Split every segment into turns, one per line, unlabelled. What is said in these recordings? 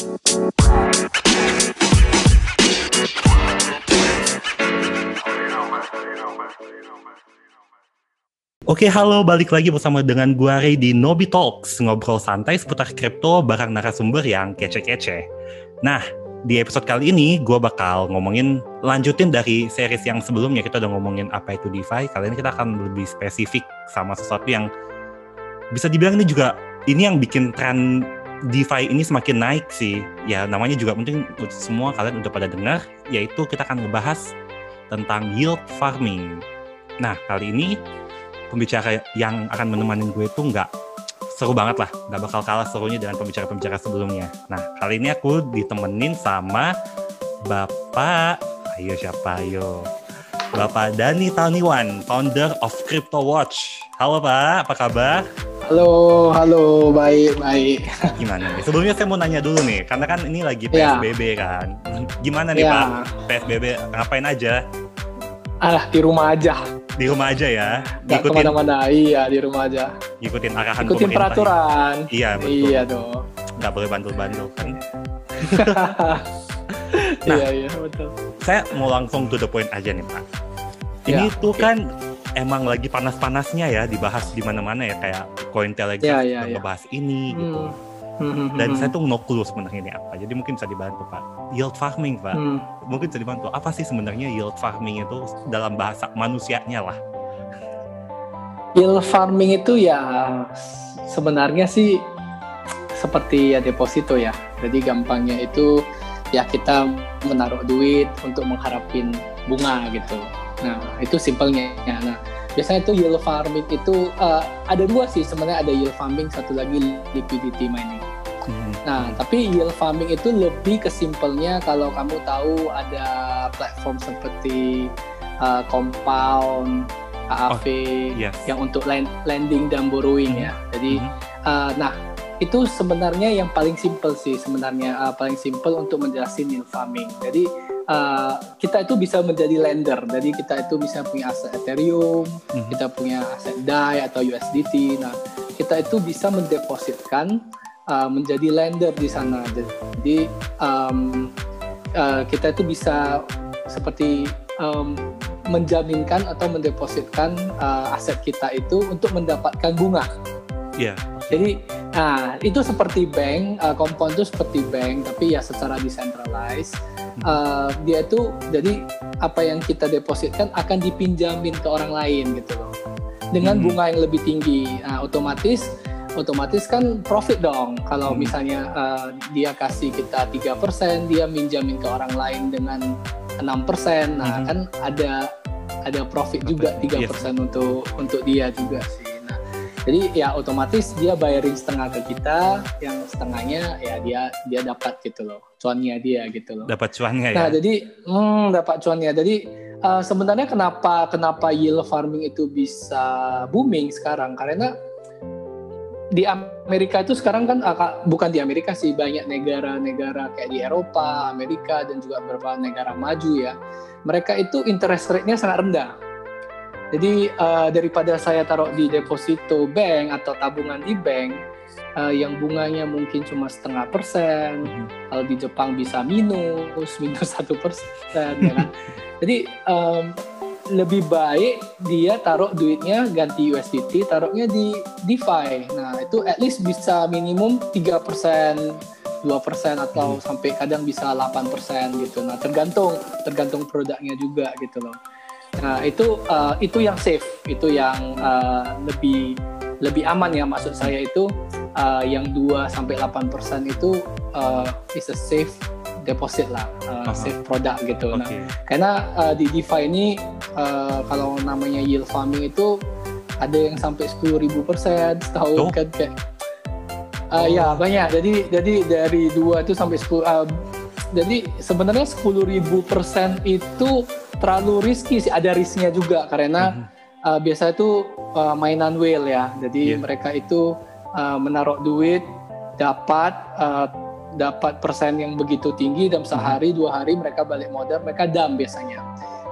Oke, halo, balik lagi bersama dengan gua Ray di Nobi Talks, ngobrol santai seputar kripto bareng narasumber yang kece-kece. Nah, di episode kali ini gua bakal ngomongin lanjutin dari series yang sebelumnya kita udah ngomongin apa itu DeFi. Kali ini kita akan lebih spesifik sama sesuatu yang bisa dibilang ini juga ini yang bikin tren DeFi ini semakin naik sih. Ya namanya juga mungkin semua kalian udah pada dengar, yaitu kita akan ngebahas tentang yield farming. Nah, kali ini pembicara yang akan menemani gue itu nggak seru banget lah, nggak bakal kalah serunya dengan pembicara-pembicara sebelumnya. Nah, kali ini aku ditemenin sama Bapak, ayo siapa ayo? Bapak Dani Taniwan, founder of Crypto Watch. Halo Pak, apa kabar?
Halo, halo, baik, baik.
Gimana nih? Sebelumnya saya mau nanya dulu nih, karena kan ini lagi PSBB ya. kan. Gimana nih ya. Pak? PSBB ngapain aja?
Ah, di rumah aja
di rumah aja ya.
Gak ke mana-mana, iya di rumah aja.
Ngikutin arahan
Ikutin
ya.
peraturan.
Ya. Iya betul.
Iya dong.
Gak boleh bantu-bantu kan.
nah, iya iya betul.
Saya mau langsung to the point aja nih Pak. Ini ya, tuh okay. kan emang lagi panas-panasnya ya dibahas di mana-mana ya kayak Coin Telegraph ya, ya, ngebahas ya. ini gitu. hmm. gitu. Dan saya tuh no clue sebenarnya ini apa. Jadi mungkin bisa dibantu Pak. Yield farming Pak. Hmm. Mungkin bisa dibantu. Apa sih sebenarnya yield farming itu dalam bahasa manusianya lah?
Yield farming itu ya sebenarnya sih seperti ya deposito ya. Jadi gampangnya itu ya kita menaruh duit untuk mengharapin bunga gitu. Nah itu simpelnya. Nah biasanya itu yield farming itu uh, ada dua sih sebenarnya ada yield farming satu lagi liquidity mining. Hmm. Nah, tapi yield farming itu lebih kesimpelnya kalau kamu tahu ada platform seperti uh, Compound, AAV oh, yes. yang untuk lending dan borrowing ya. Jadi, hmm. uh, nah itu sebenarnya yang paling simple sih sebenarnya uh, paling simple untuk menjelaskan yield farming. Jadi uh, kita itu bisa menjadi lender. Jadi kita itu bisa punya aset Ethereum, hmm. kita punya aset DAI atau USDT. Nah, kita itu bisa mendepositkan uh, menjadi lender di sana. Jadi um, uh, kita itu bisa seperti um, menjaminkan atau mendepositkan uh, aset kita itu untuk mendapatkan bunga.
Iya. Yeah.
Jadi, nah itu seperti bank, uh, kompon itu seperti bank, tapi ya secara decentralized. Uh, dia itu jadi apa yang kita depositkan akan dipinjamin ke orang lain gitu loh, dengan hmm. bunga yang lebih tinggi. Nah, otomatis otomatis kan profit dong kalau hmm. misalnya uh, dia kasih kita tiga persen dia minjamin ke orang lain dengan enam persen nah hmm. kan ada ada profit juga tiga persen yes. untuk untuk dia juga sih jadi ya otomatis dia bayarin setengah ke kita yang setengahnya ya dia dia dapat gitu loh cuannya dia gitu loh
dapat cuannya
nah, ya jadi hmm, dapat cuannya jadi uh, sebenarnya kenapa kenapa yield farming itu bisa booming sekarang karena di Amerika itu sekarang kan bukan di Amerika sih banyak negara-negara kayak di Eropa, Amerika dan juga beberapa negara maju ya. Mereka itu interest rate-nya sangat rendah. Jadi uh, daripada saya taruh di deposito bank atau tabungan di bank uh, yang bunganya mungkin cuma setengah persen, mm-hmm. kalau di Jepang bisa minus minus satu persen, ya kan? Jadi um, lebih baik dia taruh duitnya ganti USDT taruhnya di DeFi nah itu at least bisa minimum 3% 2% atau hmm. sampai kadang bisa 8% gitu nah tergantung tergantung produknya juga gitu loh nah itu uh, itu yang safe itu yang uh, lebih lebih aman ya maksud saya itu uh, yang 2 sampai 8% itu uh, is a safe deposit lah, uh, save produk gitu. Okay. Nah, karena uh, di DeFi ini uh, kalau namanya yield farming itu ada yang sampai sepuluh ribu persen setahun oh. kan kayak. Uh, oh. Ya banyak. Jadi jadi dari dua itu sampai sepuluh. Uh, jadi sebenarnya sepuluh ribu persen itu terlalu risky sih. Ada risknya juga karena mm -hmm. uh, biasa itu uh, mainan whale ya. Jadi yeah. mereka itu uh, menaruh duit dapat uh, dapat persen yang begitu tinggi dalam hmm. sehari dua hari mereka balik modal mereka dam biasanya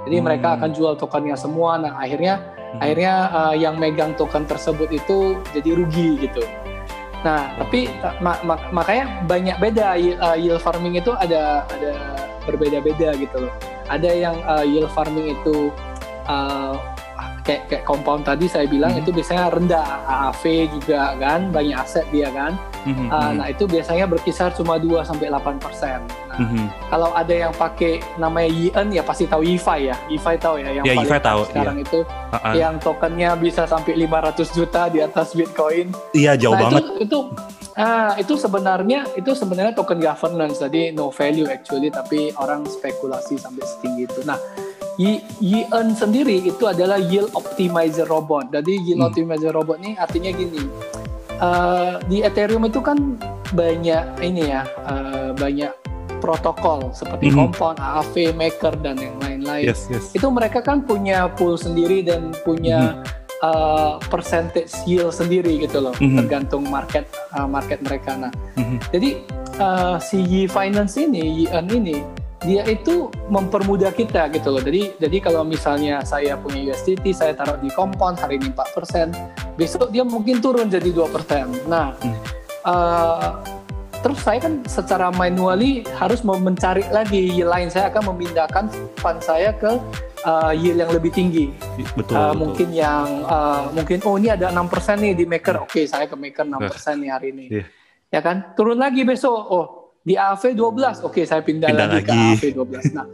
jadi hmm. mereka akan jual tokennya semua nah akhirnya hmm. akhirnya uh, yang megang token tersebut itu jadi rugi gitu Nah, tapi mak mak makanya banyak beda uh, yield farming itu ada ada berbeda-beda gitu loh. Ada yang uh, yield farming itu uh, kayak kayak compound tadi saya bilang hmm. itu biasanya rendah AAV juga kan banyak aset dia kan hmm. uh, nah itu biasanya berkisar cuma 2 sampai 8 persen nah, hmm. kalau ada yang pakai namanya Yen ya pasti tahu YFI ya YFI tahu ya yang
ya, paling tahu
sekarang iya. itu uh -uh. yang tokennya bisa sampai 500 juta di atas Bitcoin
iya jauh nah, banget
itu, itu Ah, itu sebenarnya itu sebenarnya token governance, jadi no value actually, tapi orang spekulasi sampai setinggi itu. Nah, Yearn sendiri itu adalah yield optimizer robot. Jadi yield hmm. optimizer robot ini artinya gini, uh, di Ethereum itu kan banyak ini ya, uh, banyak protokol seperti hmm. Compound, AAV, Maker dan yang lain-lain. Yes, yes. Itu mereka kan punya pool sendiri dan punya hmm. Uh, percentage yield sendiri gitu loh, hmm. tergantung market uh, market mereka. Nah, hmm. jadi uh, si Yi Finance ini, Yearn ini dia itu mempermudah kita gitu loh. Jadi jadi kalau misalnya saya punya USDT, saya taruh di compound hari ini 4%, besok dia mungkin turun jadi 2%. Nah, hmm. uh, terus saya kan secara manually harus mencari lagi lain. Saya akan memindahkan fund saya ke uh, yield yang lebih tinggi.
Betul. Uh, betul.
Mungkin yang uh, mungkin oh ini ada 6% nih di maker. Oke, okay, saya ke maker 6% nih hari ini. Yeah. Ya kan? Turun lagi besok. Oh, di AV 12 oke saya pindah, pindah lagi, lagi ke AV 12 nah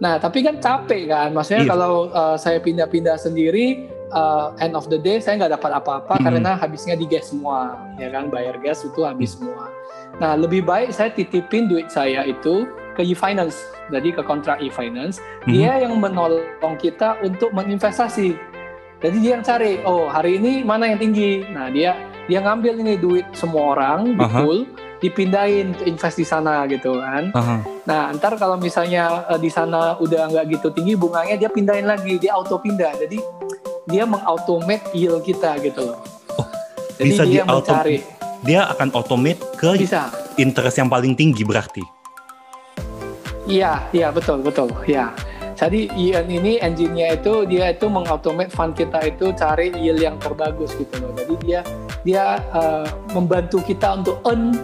nah tapi kan capek kan maksudnya iya. kalau uh, saya pindah-pindah sendiri uh, end of the day saya nggak dapat apa-apa hmm. karena habisnya di gas semua ya kan bayar gas itu habis semua nah lebih baik saya titipin duit saya itu ke e-finance jadi ke kontrak e-finance hmm. dia yang menolong kita untuk menginvestasi jadi dia yang cari oh hari ini mana yang tinggi nah dia dia ngambil ini duit semua orang di pool dipindahin ke invest di sana gitu kan. Uh-huh. Nah, ntar kalau misalnya uh, di sana udah nggak gitu tinggi bunganya, dia pindahin lagi, dia auto pindah. Jadi dia mengautomate yield kita gitu loh.
Oh, Jadi bisa dia di mencari. Dia akan automate ke bisa. interest yang paling tinggi berarti.
Iya, iya betul betul, ya. Jadi Ian ini engine-nya itu dia itu mengautomate fund kita itu cari yield yang terbagus gitu loh. Jadi dia dia uh, membantu kita untuk earn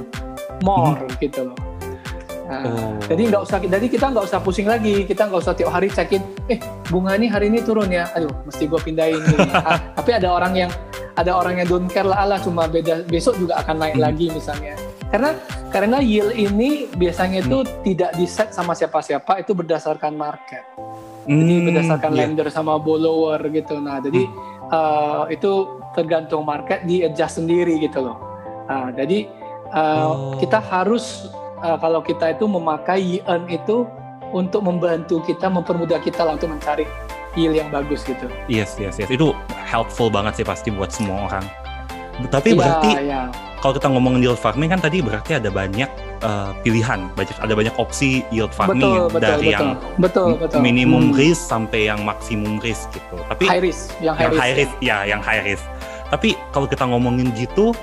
more hmm. gitu loh. Nah, oh. Jadi nggak usah, jadi kita nggak usah pusing lagi, kita nggak usah tiap hari cekin, eh bunga ini hari ini turun ya, aduh mesti gue pindahin nih. ah, tapi ada orang yang ada orang yang don't care lah, Allah cuma beda besok juga akan naik hmm. lagi misalnya. Karena karena yield ini biasanya itu hmm. tidak di set sama siapa-siapa, itu berdasarkan market. Hmm, jadi berdasarkan yeah. lender sama borrower gitu. Nah jadi hmm. uh, itu tergantung market di adjust sendiri gitu loh. Nah, jadi uh, oh. kita harus uh, kalau kita itu memakai Yearn itu untuk membantu kita mempermudah kita untuk mencari yield yang bagus gitu.
Yes, yes, yes. Itu helpful banget sih pasti buat semua orang. Tapi ya, berarti ya. kalau kita ngomongin yield farming kan tadi berarti ada banyak uh, pilihan, banyak ada banyak opsi yield farming
betul,
dari
betul,
yang
betul, betul.
minimum hmm. risk sampai yang maksimum risk gitu. Tapi
high risk, yang high, yang risk, high risk
ya. ya, yang high risk. Tapi kalau kita ngomongin gitu,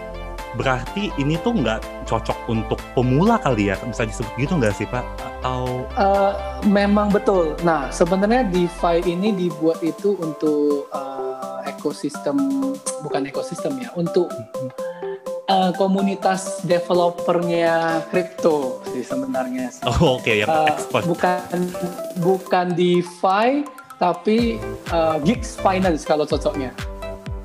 berarti ini tuh nggak cocok untuk pemula kali ya? Bisa disebut gitu nggak sih pak? Atau
uh, memang betul. Nah sebenarnya DeFi ini dibuat itu untuk uh, ekosistem bukan ekosistem ya untuk uh, komunitas developernya kripto sih sebenarnya.
Oh oke okay, ya uh,
bukan bukan DeFi tapi uh, gigs finance kalau cocoknya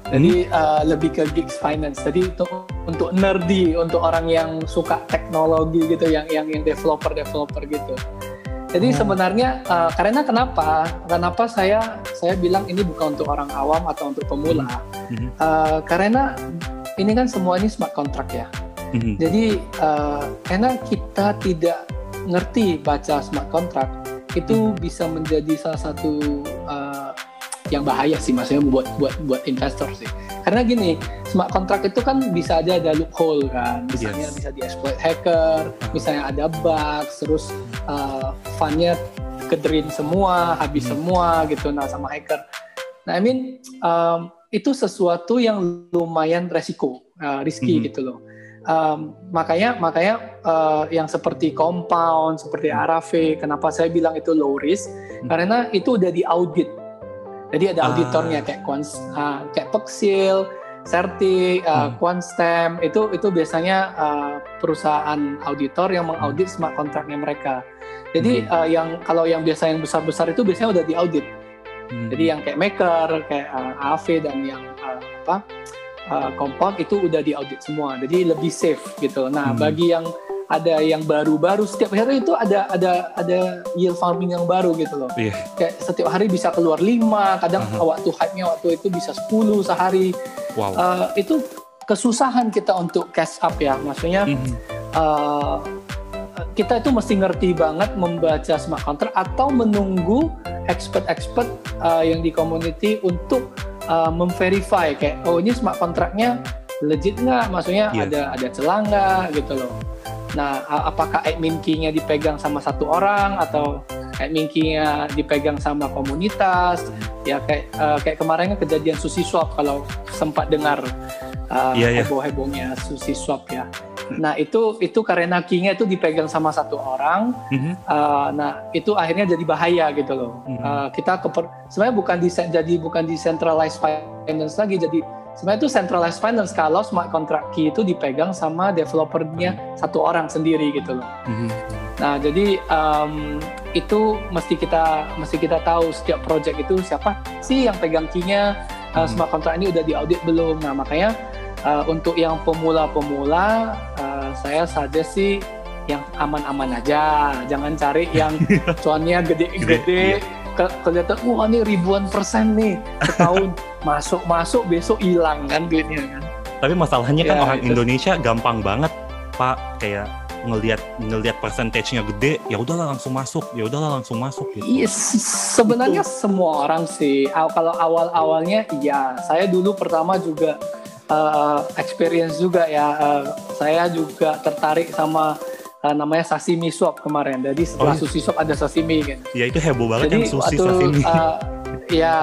jadi uh, lebih ke gigs finance. Jadi untuk untuk nerdy, untuk orang yang suka teknologi gitu, yang yang yang developer developer gitu. Jadi hmm. sebenarnya uh, karena kenapa? Kenapa saya saya bilang ini bukan untuk orang awam atau untuk pemula? Hmm. Uh, karena ini kan semua ini smart contract ya. Hmm. Jadi uh, karena kita tidak ngerti baca smart contract, itu hmm. bisa menjadi salah satu uh, yang bahaya sih maksudnya buat buat buat investor sih karena gini smart contract itu kan bisa aja ada loophole kan misalnya yes. bisa dieksploit hacker misalnya ada bug terus uh, fundnya kederin semua habis hmm. semua gitu nah sama hacker nah I mean um, itu sesuatu yang lumayan resiko uh, risky hmm. gitu loh um, makanya makanya uh, yang seperti compound seperti hmm. RAV kenapa saya bilang itu low risk hmm. karena itu udah diaudit jadi ada ah. auditornya kayak kons, uh, kayak Pexil, Certi, uh,
Hmm.
Itu itu biasanya uh, perusahaan auditor yang mengaudit smart contractnya mereka. Jadi
Hmm.
uh, yang kalau yang biasa yang besar-besar itu biasanya udah diaudit.
Hmm.
Jadi yang kayak Maker, kayak uh, AV dan yang uh, apa uh, Compound itu udah diaudit semua. Jadi lebih safe gitu. Nah,
Hmm.
bagi yang ada yang baru-baru setiap hari itu ada ada ada yield farming yang baru gitu loh.
Iya.
Kayak setiap hari bisa keluar 5, kadang
Aha.
waktu hype-nya waktu itu bisa 10 sehari.
Wow.
Uh, itu kesusahan kita untuk cash up ya. Maksudnya
Mhm.
uh, kita itu mesti ngerti banget membaca smart contract atau menunggu expert-expert uh, yang di community untuk uh, memverify kayak oh ini smart contractnya legit nggak maksudnya
Yes.
ada ada celah nggak gitu loh nah apakah admin key-nya dipegang sama satu orang atau admin key-nya dipegang sama komunitas ya kayak uh, kayak kemarin kan kejadian sushi swap kalau sempat dengar uh,
Iya, iya.
heboh-hebohnya sushi swap ya Nah itu itu karena key-nya itu dipegang sama satu orang.
Mhm.
uh, nah itu akhirnya jadi bahaya gitu loh.
Mhm.
Uh, kita keper, sebenarnya bukan di jadi bukan decentralized finance lagi jadi sebenarnya itu centralized finance kalau smart contract key itu dipegang sama developernya satu orang sendiri gitu loh.
Mhm.
Nah jadi um, itu mesti kita mesti kita tahu setiap project itu siapa sih yang pegang key-nya uh,
Hmm.
smart contract ini udah diaudit belum. Nah makanya uh, untuk yang pemula-pemula uh, saya saja sih yang aman-aman aja, jangan cari yang cuannya
Gede,
gede-gede. Ke, kelihatan, wah ini ribuan persen nih setahun masuk-masuk besok hilang kan duitnya kan.
Tapi masalahnya kan
Ya,
orang
itu-
Indonesia gampang banget, Pak. Kayak ngelihat ngelihat persentasenya gede, ya udahlah langsung masuk, ya udahlah langsung masuk gitu.
Iya, s- sebenarnya semua orang sih. Kalau awal-awalnya, iya. Saya dulu pertama juga uh, experience juga ya. Uh, saya juga tertarik sama uh, namanya sashimi swap kemarin. Jadi setelah
Oh, iya.
sushi swap ada sashimi kan.
Ya itu heboh banget
Jadi
yang sushi
waktu
sashimi.
uh, ya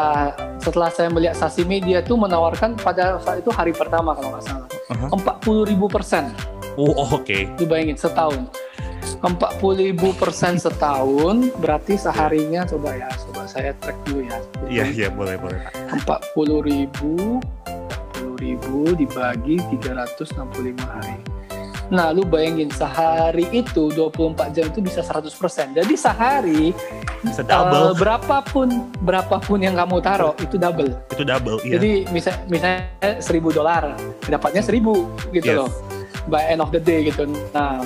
setelah saya melihat sashimi dia tuh menawarkan pada saat itu hari pertama kalau nggak salah
Aha.
empat puluh ribu persen.
Oh, oh, oke.
Lu bayangin setahun. 40 ribu persen setahun berarti seharinya coba ya coba saya track dulu ya
Iya, iya, boleh, boleh.
40 ribu 40 ribu dibagi 365 hari nah lu bayangin sehari itu 24 jam itu bisa 100% jadi sehari
Bisa double,
berapapun berapapun yang kamu taruh itu double
itu double, iya.
jadi misal, misalnya 1000 dolar dapatnya 1000 gitu
Yes.
loh by end of the day gitu. Nah,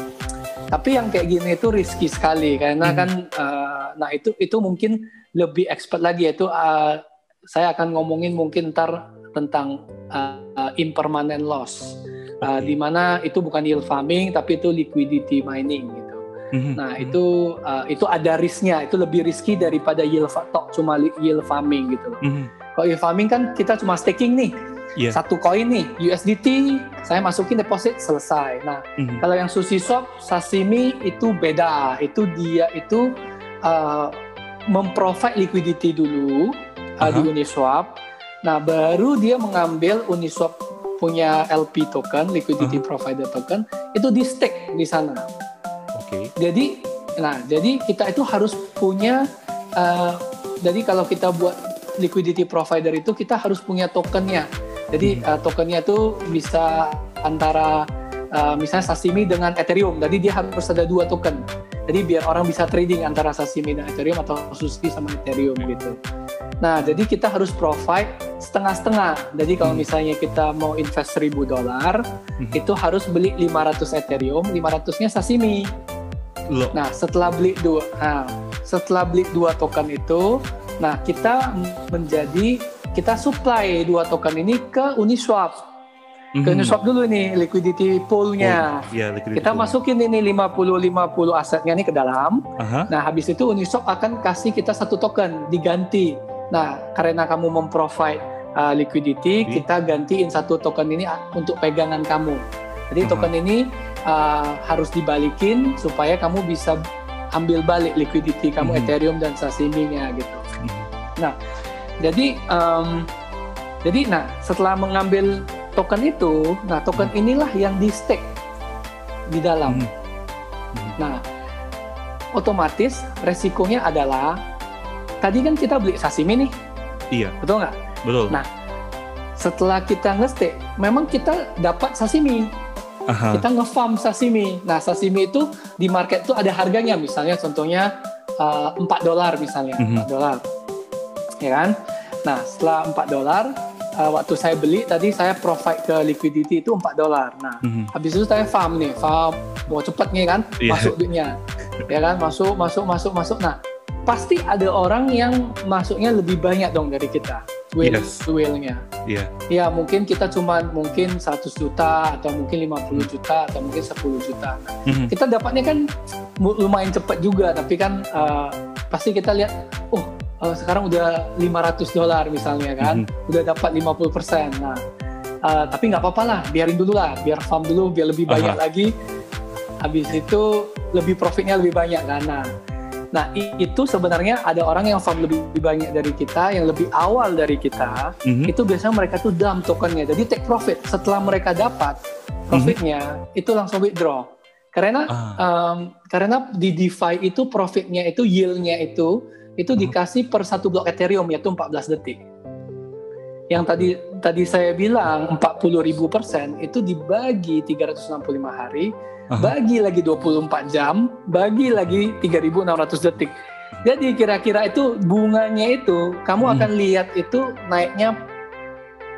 tapi yang kayak gini itu risky sekali karena
Hmm.
kan uh, nah itu itu mungkin lebih expert lagi yaitu uh, saya akan ngomongin mungkin ntar tentang uh, uh, impermanent loss. Uh,
Oke.
di mana itu bukan yield farming tapi itu liquidity mining gitu.
Mhm.
Nah, itu uh, itu ada risknya, itu lebih risky daripada yield tok cuma yield farming gitu loh.
Mhm.
Kalau yield farming kan kita cuma staking nih.
Iya.
Satu koin nih, USDT, saya masukin deposit selesai. Nah,
Mhm.
kalau yang sushi shop, sashimi itu beda. Itu dia itu uh, memprovide liquidity dulu uh, di. Uniswap. Nah, baru dia mengambil Uniswap punya LP token, liquidity provider token, itu di stake di sana.
Oke.
Jadi, nah, jadi kita itu harus punya. uh, jadi kalau kita buat liquidity provider itu kita harus punya tokennya. Jadi uh, tokennya itu bisa antara uh, misalnya sashimi dengan Ethereum. Jadi dia harus ada dua token. Jadi biar orang bisa trading antara sashimi dan Ethereum atau sushi sama Ethereum gitu. Nah, jadi kita harus provide setengah-setengah. Jadi kalau
Hmm.
misalnya kita mau invest 1000 dolar,
Hmm.
itu harus beli 500 Ethereum, 500-nya sashimi.
Lo,
Nah, setelah beli dua, nah, setelah beli dua token itu, nah kita menjadi kita supply dua token ini ke Uniswap. Ke
Mhm.
Uniswap dulu nih liquidity pool-nya.
Oh, Iya, liquidity
Kita
pool.
masukin ini 50-50 asetnya nih ke dalam.
Aha.
Nah, habis itu Uniswap akan kasih kita satu token diganti. Nah, karena kamu memprovide uh, liquidity,
Oke.
kita gantiin satu token ini uh, untuk pegangan kamu. Jadi
Aha.
token ini uh, harus dibalikin supaya kamu bisa ambil balik liquidity kamu
Mhm.
Ethereum dan sashimi-nya gitu.
Mhm.
Jadi um, jadi nah setelah mengambil token itu, nah token inilah yang di stake di dalam.
Mhm. Mhm.
Nah, otomatis resikonya adalah tadi kan kita beli sashimi nih,
Iya,
betul nggak?
betul.
Nah, setelah kita nge-stake, memang kita dapat sashimi.
Aha.
Kita nge-farm sashimi. Nah, sashimi itu di market tuh ada harganya. Misalnya contohnya uh, 4 dolar misalnya,
Mhm.
4 dolar. Ya kan? Nah, setelah 4 dolar, uh, waktu saya beli tadi saya provide ke liquidity itu 4 dolar. Nah,
Mhm.
habis itu saya farm nih, farm mau cepet nih kan,
Iya.
masuk duitnya. Ya kan, masuk, masuk, masuk, masuk. Nah, pasti ada orang yang masuknya lebih banyak dong dari kita. Whale,
Yes.
whale-nya.
Iya.
Ya mungkin kita cuma mungkin 100 juta atau mungkin 50 juta atau mungkin 10 juta. Nah,
Mhm.
kita dapatnya kan lumayan cepat juga tapi kan uh, pasti kita lihat oh uh, sekarang udah 500 dolar misalnya kan udah dapat 50%. Nah, uh, tapi nggak apa-apa lah, biarin dulu lah, biar farm dulu biar lebih banyak
Aha.
lagi. Habis itu lebih profitnya lebih banyak kan. Nah, Nah, itu sebenarnya ada orang yang farm lebih banyak dari kita, yang lebih awal dari kita,
Mhm.
itu biasanya mereka tuh dump tokennya. Jadi take profit. Setelah mereka dapat profitnya, itu langsung withdraw. Karena
Ah.
um, karena di DeFi itu profitnya itu yield-nya itu itu dikasih per satu blok Ethereum yaitu 14 detik. Yang tadi tadi saya bilang 40 ribu persen itu dibagi 365 hari,
Aha.
bagi lagi 24 jam, bagi lagi 3.600 detik. Jadi kira-kira itu bunganya itu kamu
Hmm.
akan lihat itu naiknya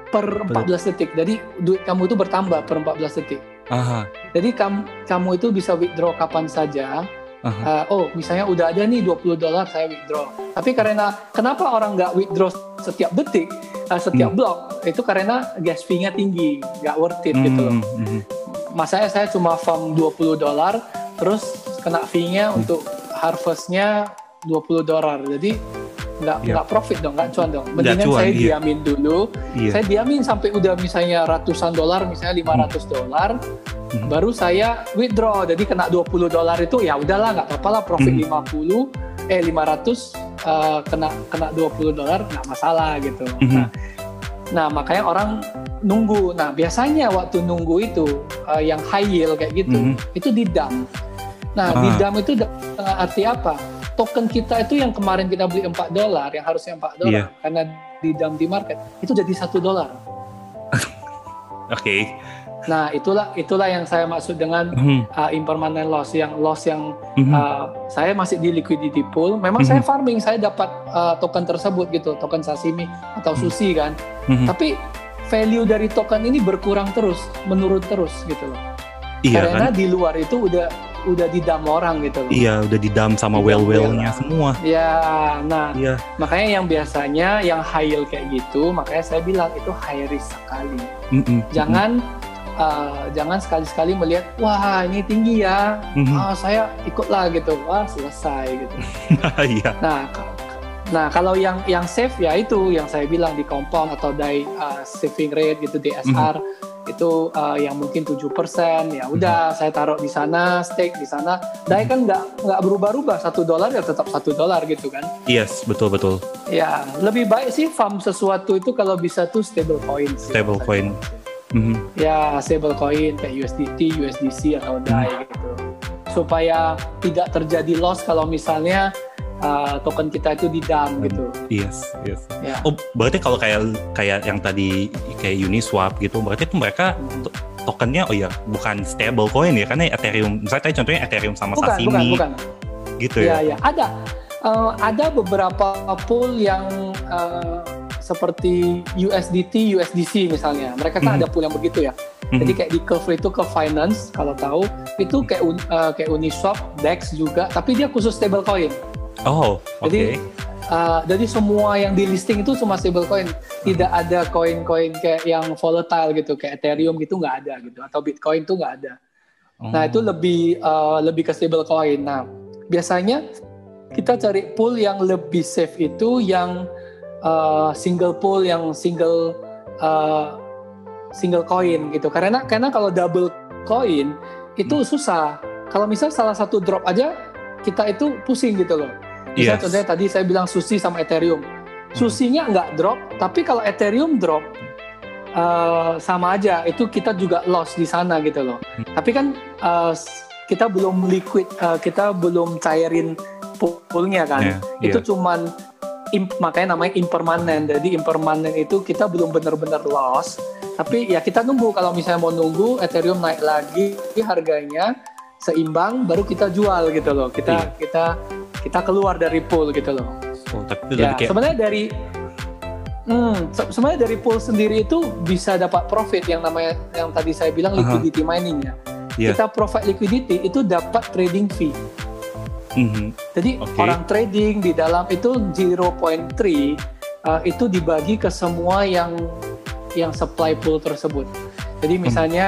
per 14 detik. Jadi duit kamu itu bertambah per 14 detik.
Aha.
Jadi kamu kamu itu bisa withdraw kapan saja.
Aha.
Uh, oh, misalnya udah ada nih 20 dolar saya withdraw. Tapi karena kenapa orang nggak withdraw setiap detik, uh, setiap
Hmm.
blok? Itu karena gas fee-nya tinggi, nggak worth it gitu loh.
Mhm, mhm.
Masanya saya cuma farm 20 dolar, terus kena fee-nya
Hmm.
untuk harvest-nya 20 dolar. Jadi nggak nggak profit dong, nggak cuan dong. Mendingan
cuan,
saya
iya.
diamin dulu,
Iya.
saya diamin sampai udah misalnya ratusan dolar, misalnya 500 dolar,
Hmm.
baru saya withdraw. Jadi kena 20 dolar itu ya udahlah nggak apa-apa lah profit
Hmm.
50 eh 500 eh, kena kena 20 dolar nggak masalah gitu.
Mhm.
Nah, nah, makanya orang nunggu. Nah, biasanya waktu nunggu itu eh, yang high yield kayak gitu,
Mhm.
itu di dump. Nah, di
Ah.
dump itu dengan arti apa? Token kita itu yang kemarin kita beli 4 dolar, yang harusnya 4 dolar,
Iya.
karena di dump di market itu jadi satu dolar.
Oke.
Nah, itulah itulah yang saya maksud dengan
Mhm,
uh, impermanent loss yang loss yang
mhm.
uh, saya masih di liquidity pool. Memang
Mhm.
saya farming, saya dapat uh, token tersebut gitu, token sashimi atau
Mhm.
sushi kan.
Mhm.
Tapi value dari token ini berkurang terus, menurun terus gitu loh.
Iya
Karena
kan?
di luar itu udah udah didam orang gitu loh.
Iya, udah didam sama
Didam
well-wellnya
orang.
semua.
Ya, nah
Iya.
makanya yang biasanya yang high yield kayak gitu, makanya saya bilang itu high risk sekali.
Mhm,
Jangan uh, jangan sekali-sekali melihat wah ini tinggi ya,
mhm.
ah saya ikutlah gitu, wah selesai gitu.
Iya.
Nah, nah kalau yang yang safe ya itu yang saya bilang di compound atau di uh, saving rate gitu DSR itu uh, yang mungkin 7% ya udah saya taruh di sana stake di sana DAI kan nggak nggak berubah-ubah satu dolar ya tetap satu dolar gitu kan
Yes, betul betul.
ya lebih baik sih farm sesuatu itu kalau bisa tuh stable coin.
Stable coin. Mhm.
ya stable coin kayak USDT USDC atau DAI gitu supaya tidak terjadi loss kalau misalnya uh, token kita itu di dump gitu
Yes, yes.
ya
Oh, berarti kalau kayak kayak yang tadi kayak Uniswap gitu, berarti itu mereka to- tokennya oh ya bukan stable coin ya karena Ethereum. Misalnya tadi contohnya Ethereum sama
bukan bukan
Sashimi
bukan
gitu
ya
ya.
ya ada Uh, ada beberapa pool yang uh, seperti USDT USDC misalnya mereka kan
Mhm.
ada pool yang begitu ya
Mhm.
jadi kayak di Curve itu ke finance kalau tahu itu kayak un- uh, kayak Uniswap Dex juga tapi dia khusus stable coin
Oh, oke.
Jadi, Uh, jadi semua yang di listing itu cuma stablecoin, tidak ada koin-koin kayak yang volatile gitu, kayak Ethereum gitu nggak ada gitu, atau Bitcoin tuh nggak ada. Nah
Oh.
itu lebih uh, lebih ke stablecoin. Nah biasanya kita cari pool yang lebih safe itu yang uh, single pool, yang single uh, single coin gitu. Karena karena kalau double coin itu susah. Kalau misal salah satu drop aja kita itu pusing gitu loh. Misal
Yes.
contohnya tadi saya bilang Susi sama Ethereum. Susinya nggak drop, tapi kalau Ethereum drop uh, sama aja. Itu kita juga loss di sana gitu loh.
Hmm.
Tapi kan uh, kita belum liquid, uh, kita belum cairin poolnya kan.
Yeah,
Itu
yeah.
cuman im- makanya namanya impermanen. Jadi impermanen itu kita belum benar-benar loss, tapi ya kita nunggu kalau misalnya mau nunggu Ethereum naik lagi harganya seimbang baru kita jual gitu loh. Kita
Iya.
kita kita keluar dari pool gitu loh.
Oh, tapi
Ya,
kayak
sebenarnya dari Hmm, se- sebenarnya dari pool sendiri itu bisa dapat profit yang namanya yang tadi saya bilang liquidity mining ya.
Iya.
Kita provide liquidity itu dapat trading fee.
Mhm.
Jadi
Oke.
orang trading di dalam itu 0.3 uh, itu dibagi ke semua yang yang supply pool tersebut. Jadi
Hmm.
misalnya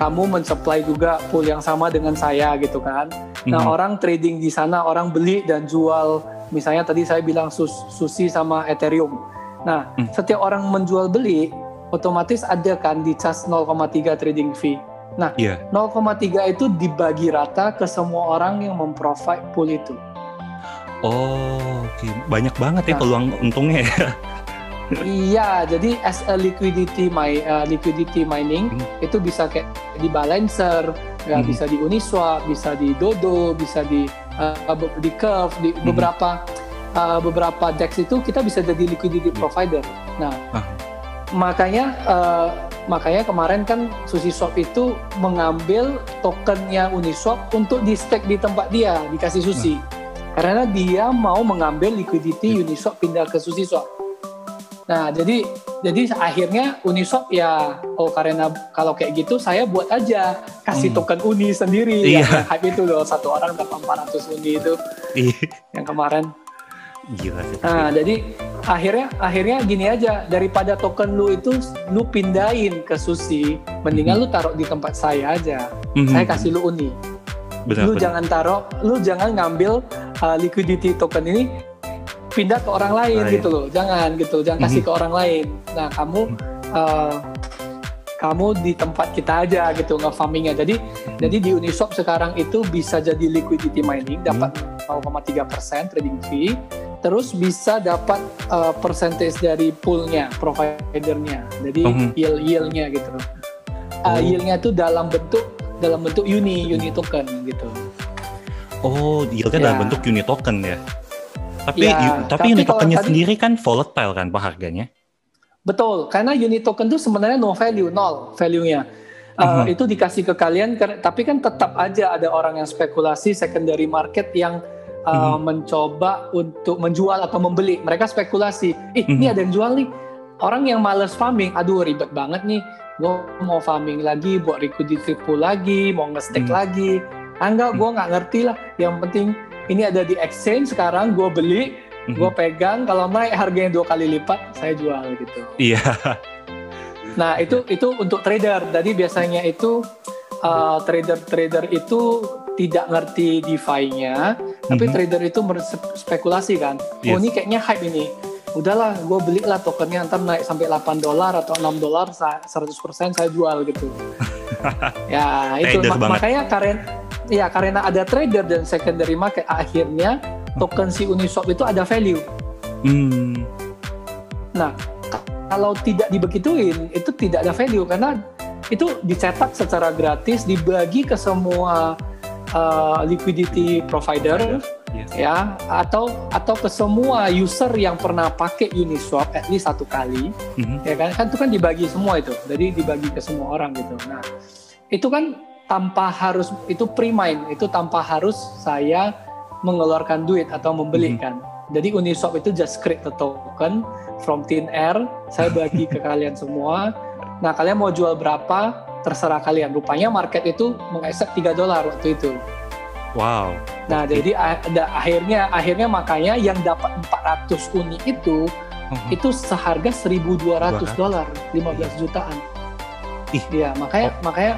kamu mensupply juga pool yang sama dengan saya gitu kan. Nah
Mhm.
orang trading di sana orang beli dan jual misalnya tadi saya bilang sus susi sama Ethereum. Nah
Hmm.
setiap orang menjual beli otomatis ada kan di charge 0,3 trading fee. Nah
Iya.
0,3 itu dibagi rata ke semua orang yang memprovide pool itu.
Oh, oke. Banyak banget ya
Nah.
peluang untungnya ya.
iya, jadi as a liquidity my uh, liquidity mining
Hmm.
itu bisa kayak di Balancer, ya
Hmm.
bisa di Uniswap, bisa di Dodo, bisa di uh, di Curve, di
Hmm.
beberapa uh, beberapa DEX itu kita bisa jadi liquidity provider. Nah,
Ah.
makanya uh, makanya kemarin kan SushiSwap itu mengambil tokennya Uniswap untuk di stake di tempat dia dikasih Sushi. Karena dia mau mengambil liquidity Uniswap pindah ke SushiSwap. Nah, jadi jadi akhirnya Uniswap ya oh karena kalau kayak gitu saya buat aja kasih
Hmm.
token Uni sendiri
Iya.
yang hype itu loh satu orang dapat 400 Uni itu
Ih,
yang kemarin.
Gila sih.
Nah, jadi akhirnya akhirnya gini aja daripada token lu itu lu pindahin ke Sushi, mendingan lu taruh di tempat saya aja.
Mhm.
Saya kasih lu Uni.
benar,
lu
benar.
jangan taruh, lu jangan ngambil uh, liquidity token ini pindah ke orang lain
Lain.
gitu loh. Jangan gitu, jangan kasih
Mhm.
ke orang lain. Nah, kamu uh, kamu di tempat kita aja gitu nge-farmingnya. Jadi
Mhm.
jadi di Uniswap sekarang itu bisa jadi liquidity mining dapat
Hmm.
0,3% trading fee, terus bisa dapat uh, percentage dari poolnya, providernya. Jadi
Mhm.
yield yieldnya gitu. Uh. Yieldnya itu dalam bentuk dalam bentuk uni uni token gitu.
Oh, yieldnya dalam
Ya.
bentuk unit token ya. Tapi
Ya,
yu- tapi,
tapi
unit
kalau
tokennya
tadi-
sendiri kan volatile kan pak harganya.
Betul, karena unit token itu sebenarnya no value, nol value-nya. Uh,
Mhm.
Itu dikasih ke kalian, tapi kan tetap aja ada orang yang spekulasi secondary market yang uh,
Mhm.
mencoba untuk menjual atau membeli. Mereka spekulasi, ih ini
Mhm.
ada yang jual nih. Orang yang males farming, aduh ribet banget nih. Gue mau farming lagi, buat liquidity pool lagi, mau nge-stake
Mhm.
lagi. Ah, enggak, gue nggak ngerti lah. Yang penting ini ada di exchange sekarang, gue beli,
Mhm.
gue pegang. Kalau naik harganya dua kali lipat, saya jual gitu.
Iya.
Nah itu itu untuk trader. Jadi biasanya itu uh, trader-trader itu tidak ngerti DeFi-nya, tapi
Mhm.
trader itu berspekulasi kan. Oh
Yes.
ini kayaknya hype ini. Udahlah, gue belilah tokennya ntar naik sampai 8 dolar atau 6 dolar, sa- 100% saya jual gitu. ya itu
Trader banget.
makanya karena ya karena ada trader dan secondary market akhirnya token si Uniswap itu ada value.
Hmm.
Nah, kalau tidak dibegituin, itu tidak ada value karena itu dicetak secara gratis, dibagi ke semua uh, liquidity provider,
Yes.
ya, atau atau ke semua user yang pernah pakai Uniswap at least satu kali,
Mhm.
ya kan? Kan itu kan dibagi semua itu, jadi dibagi ke semua orang gitu. Nah, itu kan tanpa harus itu pre-mine, itu tanpa harus saya mengeluarkan duit atau membeli
Mhm.
kan. Jadi Uniswap itu just create the token from thin air, saya bagi ke kalian semua. Nah, kalian mau jual berapa? Terserah kalian. Rupanya market itu mengaccept 3 dolar waktu itu.
Wow.
Nah,
Oke.
jadi ada akhirnya akhirnya makanya yang dapat 400 uni itu
Mhm.
itu seharga 1.200 dolar, 15 jutaan.
Ih.
Iya, makanya makanya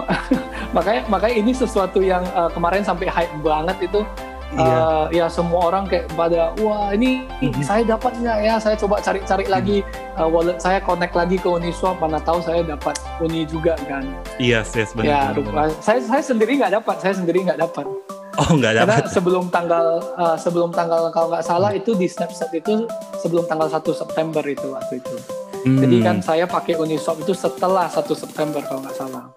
makanya makanya ini sesuatu yang uh, kemarin sampai hype banget itu
Iya.
uh, ya semua orang kayak pada wah ini
Mhm.
saya dapat nggak ya saya coba cari-cari lagi uh, wallet saya connect lagi ke Uniswap mana tahu saya dapat Uni juga kan
Yes, yes, benar.
ya
benar,
saya saya sendiri nggak dapat saya sendiri nggak dapat
Oh, nggak
karena
dapat.
sebelum tanggal uh, sebelum tanggal kalau nggak salah itu di Snapchat itu sebelum tanggal 1 September itu waktu itu jadi
Hmm.
kan saya pakai Uniswap itu setelah 1 September kalau nggak salah.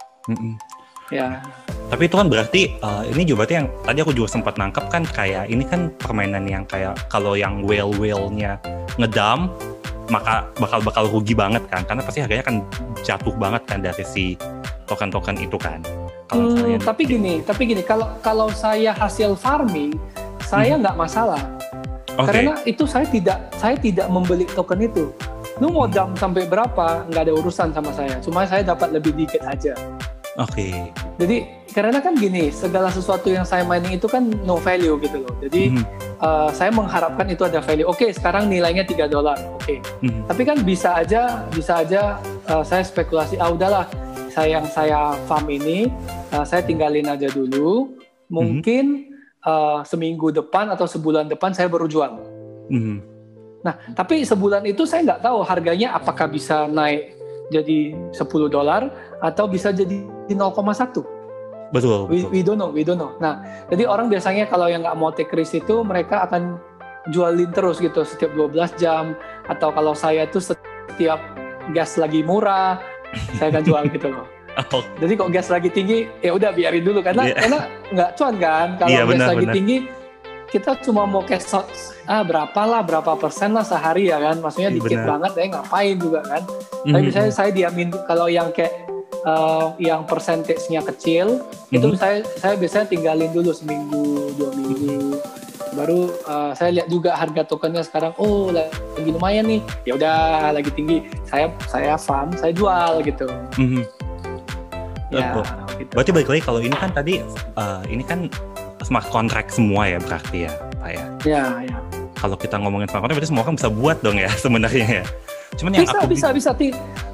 Ya
Tapi itu kan berarti uh, ini juga berarti yang tadi aku juga sempat nangkep kan kayak ini kan permainan yang kayak kalau yang whale whale-nya ngedam maka bakal bakal rugi banget kan karena pasti harganya kan jatuh banget kan dari si token-token itu kan.
Kalau hmm, tapi gini, tapi gini kalau kalau saya hasil farming saya hmm. nggak hmm. masalah. Okay. Karena itu saya tidak saya tidak membeli token itu. Lu mau dam sampai berapa nggak ada urusan sama saya. Cuma saya dapat lebih dikit aja.
Oke. Okay.
Jadi karena kan gini, segala sesuatu yang saya mining itu kan no value gitu loh. Jadi mm uh, saya mengharapkan itu ada value. Oke, okay, sekarang nilainya 3 dolar. Oke. Okay. Mm Tapi kan bisa aja bisa aja uh, saya spekulasi, ah udahlah, saya yang saya farm ini uh, saya tinggalin aja dulu. Mungkin mm uh, seminggu depan atau sebulan depan saya baru jual. Mm Nah, tapi sebulan itu saya nggak tahu harganya apakah bisa naik jadi 10 dolar atau bisa jadi 0,1.
Betul.
We, we don't know, we don't know. Nah, jadi orang biasanya kalau yang nggak mau take risk itu mereka akan jualin terus gitu setiap 12 jam atau kalau saya tuh setiap gas lagi murah saya akan jual gitu loh. Oh. Jadi kok gas lagi tinggi ya udah biarin dulu karena yeah. karena nggak cuan kan kalau yeah, gas benar, lagi benar. tinggi kita cuma mau cash out ah berapa lah berapa persen lah sehari ya kan maksudnya iya, dikit Bener. banget ya ngapain juga kan mm-hmm. tapi misalnya saya diamin kalau yang kayak uh, yang persentasenya kecil mm-hmm. itu saya saya biasanya tinggalin dulu seminggu dua minggu baru uh, saya lihat juga harga tokennya sekarang oh lagi lumayan nih ya udah lagi tinggi saya saya farm saya jual gitu mm-hmm.
ya, gitu. berarti balik lagi kalau ini kan tadi uh, ini kan smart contract semua ya berarti ya Pak ya?
Ya, ya.
Kalau kita ngomongin smart contract berarti semua orang bisa buat dong ya sebenarnya ya.
Cuman yang bisa, aku bisa, bisa,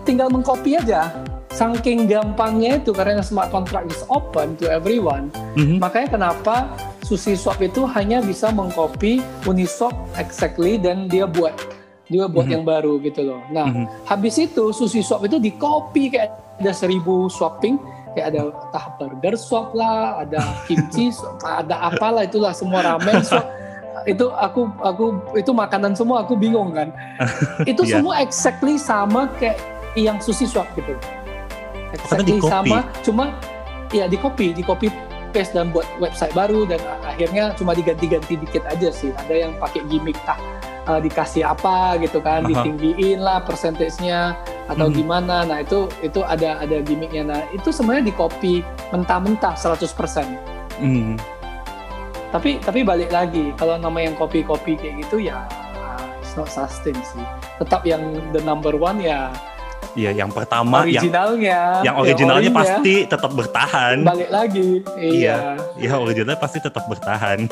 tinggal mengcopy aja. Saking gampangnya itu karena smart contract is open to everyone. Mm-hmm. Makanya kenapa Susi Swap itu hanya bisa mengcopy Uniswap exactly dan dia buat dia buat mm-hmm. yang baru gitu loh. Nah, mm-hmm. habis itu Susi Swap itu di copy kayak ada seribu swapping kayak ada tahap burger swap lah, ada kimchi, ada apalah itulah semua ramen swap. itu aku aku itu makanan semua aku bingung kan. itu yeah. semua exactly sama kayak yang sushi swap gitu. Exactly sama, cuma ya di copy, di copy paste dan buat website baru dan akhirnya cuma diganti-ganti dikit aja sih. Ada yang pakai gimmick tah uh, dikasih apa gitu kan, uh-huh. ditinggiin lah persentasenya atau hmm. gimana. Nah, itu itu ada ada gimmicknya. Nah, itu sebenarnya di copy mentah-mentah 100%. Hmm. Tapi tapi balik lagi, kalau nama yang copy-copy kayak gitu ya it's not sustain sih. Tetap yang the number one ya
Iya, yang pertama
originalnya.
Yang, yang originalnya yang pasti tetap bertahan.
Balik lagi.
Iya. Iya, originalnya pasti tetap bertahan.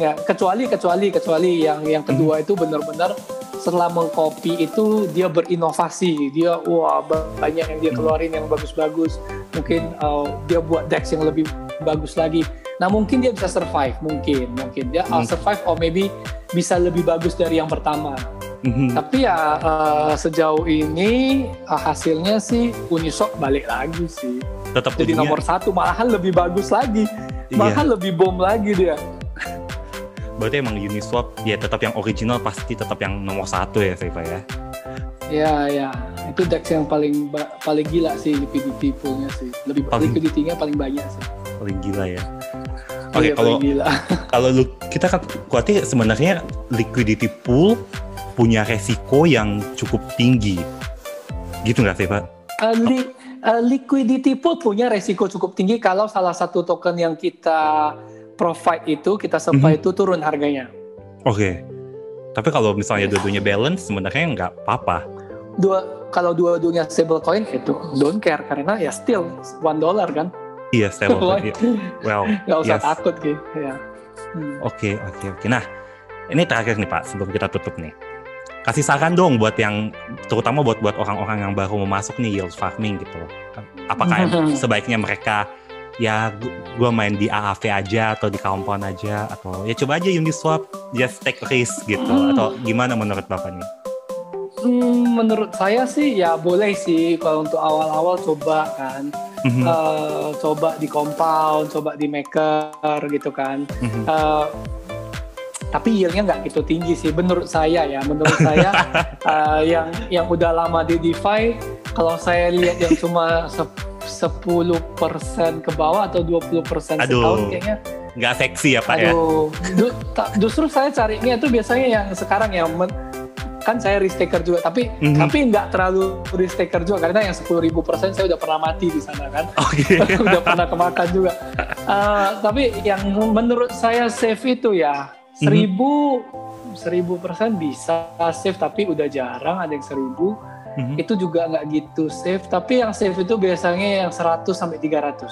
Ya, kecuali kecuali kecuali yang yang kedua hmm. itu benar-benar setelah mengcopy itu dia berinovasi. Dia wah banyak yang dia hmm. keluarin yang bagus-bagus. Mungkin uh, dia buat dex yang lebih bagus lagi. Nah, mungkin dia bisa survive, mungkin, mungkin dia hmm. survive or maybe bisa lebih bagus dari yang pertama. Mm-hmm. Tapi ya uh, sejauh ini uh, hasilnya sih Uniswap balik lagi sih.
Tetap
jadi nomor satu, malahan lebih bagus lagi, iya. malahan lebih bom lagi dia.
Berarti emang Uniswap ya tetap yang original pasti tetap yang nomor satu ya Seva ya.
Ya ya itu DEX yang paling paling gila sih liquidity poolnya sih, lebih paling, liquidity-nya paling banyak sih.
Paling gila ya. Oke okay, iya, kalau kalau lu kita kan kuatnya sebenarnya liquidity pool punya resiko yang cukup tinggi. Gitu nggak sih Pak?
Uh, li uh, liquidity pool punya resiko cukup tinggi kalau salah satu token yang kita provide itu, kita supply mm -hmm. itu turun harganya.
Oke. Okay. Tapi kalau misalnya dua-duanya balance, sebenarnya nggak apa-apa.
Dua, kalau dua-duanya stable coin itu don't care karena ya still one dollar kan.
Iya coin. well,
nggak usah yes. takut gitu. Ya.
Oke oke oke. Nah ini terakhir nih Pak sebelum kita tutup nih kasih saran dong buat yang terutama buat buat orang-orang yang baru mau masuk nih yield farming gitu apakah sebaiknya mereka ya gue main di AAV aja atau di compound aja atau ya coba aja Uniswap just take risk gitu hmm. atau gimana menurut bapak nih?
Hmm, menurut saya sih ya boleh sih kalau untuk awal-awal coba kan mm-hmm. uh, coba di compound coba di maker gitu kan mm-hmm. uh, tapi yieldnya nggak gitu tinggi sih menurut saya ya menurut saya uh, yang yang udah lama di DeFi kalau saya lihat yang cuma 10% ke bawah atau 20%
Aduh.
setahun kayaknya
Nggak seksi ya Pak ya?
aduh du- ta- justru saya carinya itu biasanya yang sekarang ya men- kan saya risk taker juga tapi
Mhm.
tapi nggak terlalu risk taker juga karena yang 10.000 persen saya udah pernah mati di sana kan
Oke.
udah pernah kemakan juga Eh, tapi yang menurut saya safe itu ya
Mhm.
seribu seribu persen bisa safe tapi udah jarang ada yang seribu
Mhm.
itu juga nggak gitu safe tapi yang safe itu biasanya yang 100 sampai 300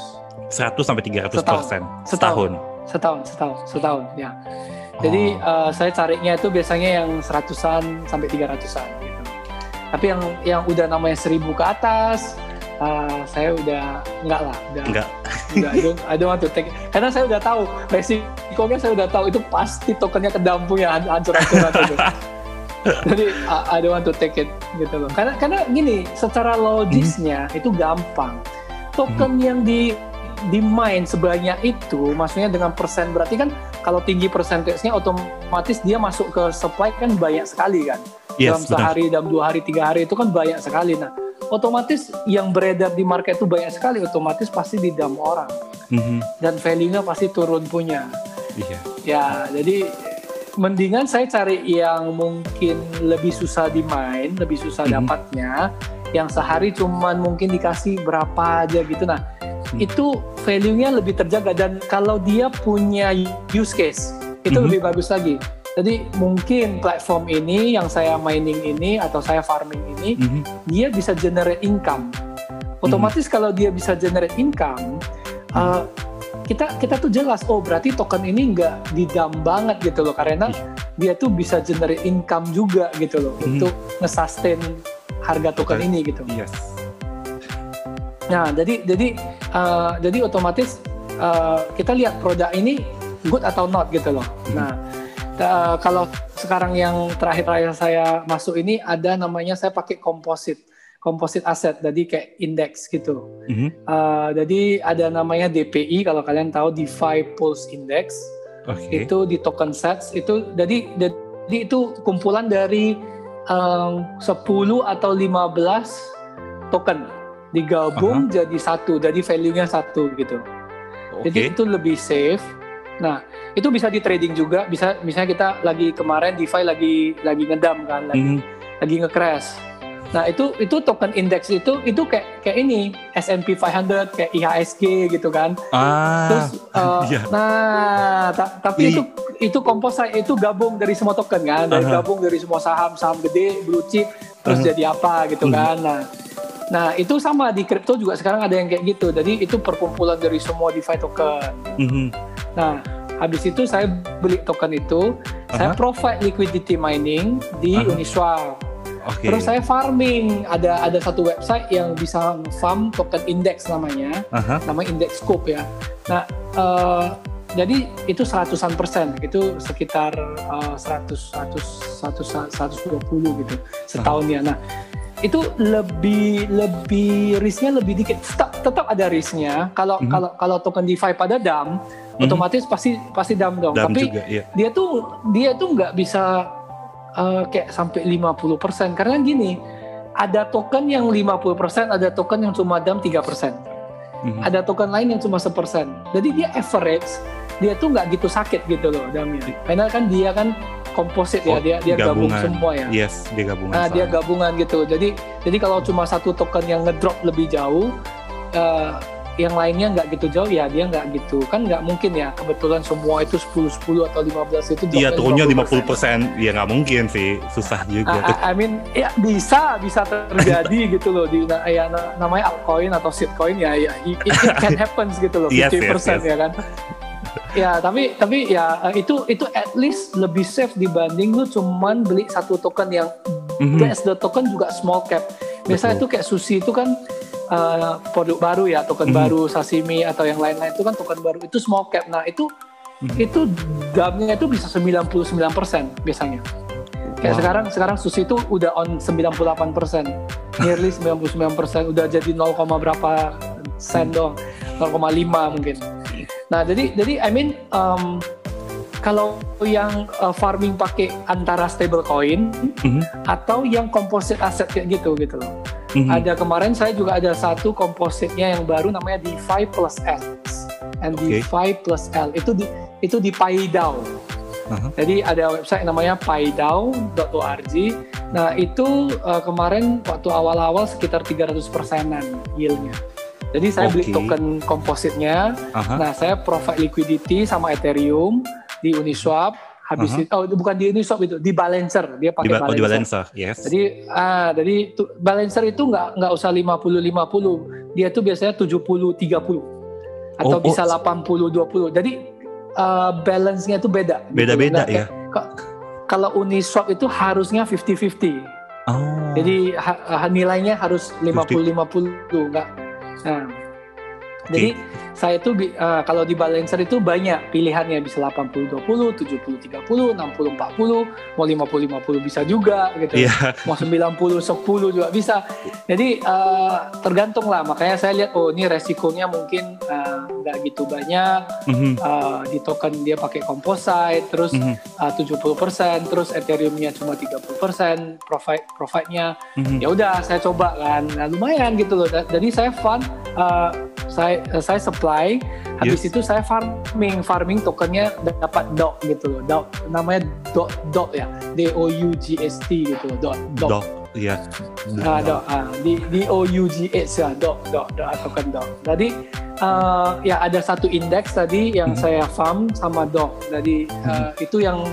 100 sampai 300
Setahun.
persen
Setahun.
setahun.
setahun setahun setahun ya jadi
Oh.
eh, saya carinya itu biasanya yang seratusan sampai 300an gitu tapi yang yang udah namanya seribu ke atas eh, saya udah enggak lah udah
Enggak.
udah I don't, I don't want to take karena saya udah tahu resikonya saya udah tahu itu pasti tokennya kedampung ya hancur-hancuran itu jadi I, I don't want to take it gitu loh karena karena gini secara logisnya
Hmm.
itu gampang token yang di di mine sebanyak itu maksudnya dengan persen berarti kan kalau tinggi persentasenya otomatis dia masuk ke supply kan banyak sekali kan dalam
Yes, benar.
sehari dalam dua hari tiga hari itu kan banyak sekali nah otomatis yang beredar di market itu banyak sekali otomatis pasti didam orang
Mhm.
dan value-nya pasti turun punya
Iya.
ya jadi mendingan saya cari yang mungkin lebih susah di main lebih susah
Mhm.
dapatnya yang sehari cuman mungkin dikasih berapa aja gitu nah
Hmm.
itu value-nya lebih terjaga dan kalau dia punya use case itu
Mhm.
lebih bagus lagi jadi mungkin platform ini yang saya mining ini atau saya farming ini
Mhm.
dia bisa generate income. Otomatis kalau dia bisa generate income, uh, kita kita tuh jelas oh berarti token ini nggak didam banget gitu loh karena dia tuh bisa generate income juga gitu loh
Hmm.
untuk nge-sustain harga token
Betul.
ini gitu.
Yes.
Nah jadi jadi uh, jadi otomatis uh, kita lihat produk ini good atau not gitu loh.
Mhm.
Nah ta- kalau sekarang yang terakhir-terakhir saya masuk ini ada namanya saya pakai komposit komposit aset jadi kayak indeks gitu.
Mhm.
Uh, jadi ada namanya DPI kalau kalian tahu DeFi Pulse Index
Oke.
itu di token sets itu jadi jadi itu kumpulan dari um, 10 atau 15 token digabung jadi satu jadi value-nya satu gitu.
Oke.
Jadi itu lebih safe. Nah, itu bisa di trading juga. Bisa misalnya kita lagi kemarin DeFi lagi lagi ngedam kan, lagi
Mhm.
lagi nge-crash. Nah, itu itu token index itu itu kayak kayak ini S&P 500 kayak IHSG gitu kan.
Ah.
Terus uh,
iya.
nah, ta- tapi itu itu composite itu gabung dari semua token kan, dari
Aha.
gabung dari semua saham saham gede, blue chip, terus
Aha.
jadi apa gitu
Mhm.
kan. Nah, nah itu sama di kripto juga sekarang ada yang kayak gitu. Jadi itu perkumpulan dari semua DeFi token.
Mhm.
Nah, habis itu saya beli token itu, saya
Aha.
provide liquidity mining di
Aha.
Uniswap.
Oke.
Terus saya farming, ada ada satu website yang bisa farm token index namanya,
Aha.
namanya index scope ya. Nah, eh, jadi itu seratusan persen, itu sekitar eh, 100, 100, 100, 120 gitu setahunnya. Nah, itu lebih lebih risknya lebih dikit. Tetap, tetap ada risknya. Kalau
Mhm.
kalau kalau token DeFi pada dam,
Mhm.
otomatis pasti pasti dam dong.
Dam
Tapi
juga, iya.
dia tuh dia tuh nggak bisa eh, kayak sampai 50% karena gini ada token yang 50% ada token yang cuma dam 3%
Mhm.
ada token lain yang cuma sepersen jadi dia average dia tuh nggak gitu sakit gitu loh damnya karena kan dia kan komposit ya
Oh,
dia dia gabung
gabungan.
semua ya
Yes, dia gabungan.
Nah, dia gabungan gitu. Jadi jadi kalau cuma satu token yang ngedrop lebih jauh, eh, yang lainnya nggak gitu jauh ya dia nggak gitu. Kan nggak mungkin ya kebetulan semua itu 10 10 atau 15 itu
Iya turunnya
50%.
50%. Ya nggak mungkin sih, susah juga.
I, I- I mean ya bisa bisa terjadi gitu loh di ya na- namanya altcoin atau shitcoin ya ya it, it can happens gitu loh
Yes,
50%
yes, yes.
ya kan. Ya tapi tapi ya eh, itu itu at least lebih safe dibanding lu cuman beli satu token yang
Mhm.
PSD token juga small cap. Biasanya
Betul.
itu kayak sushi itu kan uh, produk baru ya, token
Mhm.
baru, sashimi atau yang lain-lain itu kan token baru. Itu small cap. Nah, itu
Mhm.
itu damnya itu bisa 99% biasanya. Kayak
Wow.
sekarang sekarang sushi itu udah on 98%. Nearly 99% udah jadi 0, berapa sen doang. 0,5 mungkin. Nah, jadi jadi I mean um, kalau yang uh, farming pakai antara stable coin
Mhm.
atau yang composite asset kayak gitu gitu loh.
Mhm.
Ada kemarin saya juga ada satu kompositnya yang baru namanya DeFi plus S and
Oke.
DeFi plus L itu di itu di PayDAO.
Aha.
Jadi ada website namanya paidao.org. Nah itu eh, kemarin waktu awal-awal sekitar 300 persenan yieldnya. Jadi saya beli
Oke.
token kompositnya.
Aha.
Nah saya provide liquidity sama Ethereum di Uniswap. Habis
Aha.
itu, oh bukan di Uniswap itu, di Balancer. Dia
Di,
pakai
ba- oh, di
Balancer.
balancer, yes.
Jadi ah jadi tu, balancer itu nggak nggak usah 50 50. Dia tuh biasanya 70 30 atau
Oh, oh.
bisa 80 20. Jadi uh, balance-nya itu beda. gitu.
Beda-beda
Nah,
ya.
ka- Kalau Uniswap itu harusnya 50-50.
Oh.
Jadi ha- ha- nilainya harus 50-50 enggak. Nah. Jadi saya itu uh, kalau di balancer itu banyak pilihannya bisa 80-20, 70-30, 60-40, mau 50-50 bisa juga gitu.
Iya.
Mau 90-10 juga bisa. Jadi uh, tergantung lah. Makanya saya lihat oh ini resikonya mungkin uh, nggak gitu banyak.
Mhm,
Uh, di token dia pakai composite, terus
mhm,
uh, 70%, terus Ethereum-nya cuma 30%, profit profitnya
mhm.
ya udah saya coba kan nah, lumayan gitu loh jadi saya fun uh, saya uh, saya supply habis
Yes.
itu saya farming. Farming tokennya dapat dot gitu loh. Dot namanya dot dot ya. D O U G S T gitu loh. Dot dot
Dog, iya.
Ah, dot ah, di di O U G H ya. Dot dot dot token dot jadi uh, ya ada satu indeks tadi yang
Mhm.
saya farm sama dot jadi uh, itu yang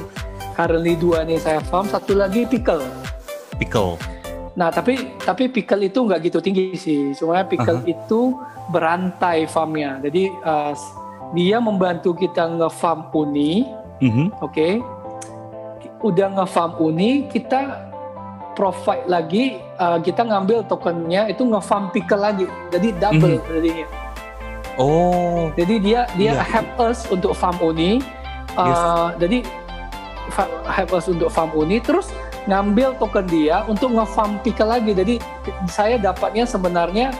currently dua nih saya farm. Satu lagi pickle.
Pickle.
Nah, tapi tapi pickle itu nggak gitu tinggi sih. Cuma pickle itu berantai farmnya. Jadi uh, dia membantu kita nge-farm uni,
Mhm,
oke? Udah nge-farm uni, kita provide lagi, uh, kita ngambil tokennya itu nge-farm pickle lagi. Jadi double jadinya.
Oh.
Jadi dia dia
Iya.
help us untuk farm uni. Uh, Jadi fa- help us untuk farm uni. Terus ngambil token dia untuk nge-farm pickle lagi. Jadi saya dapatnya sebenarnya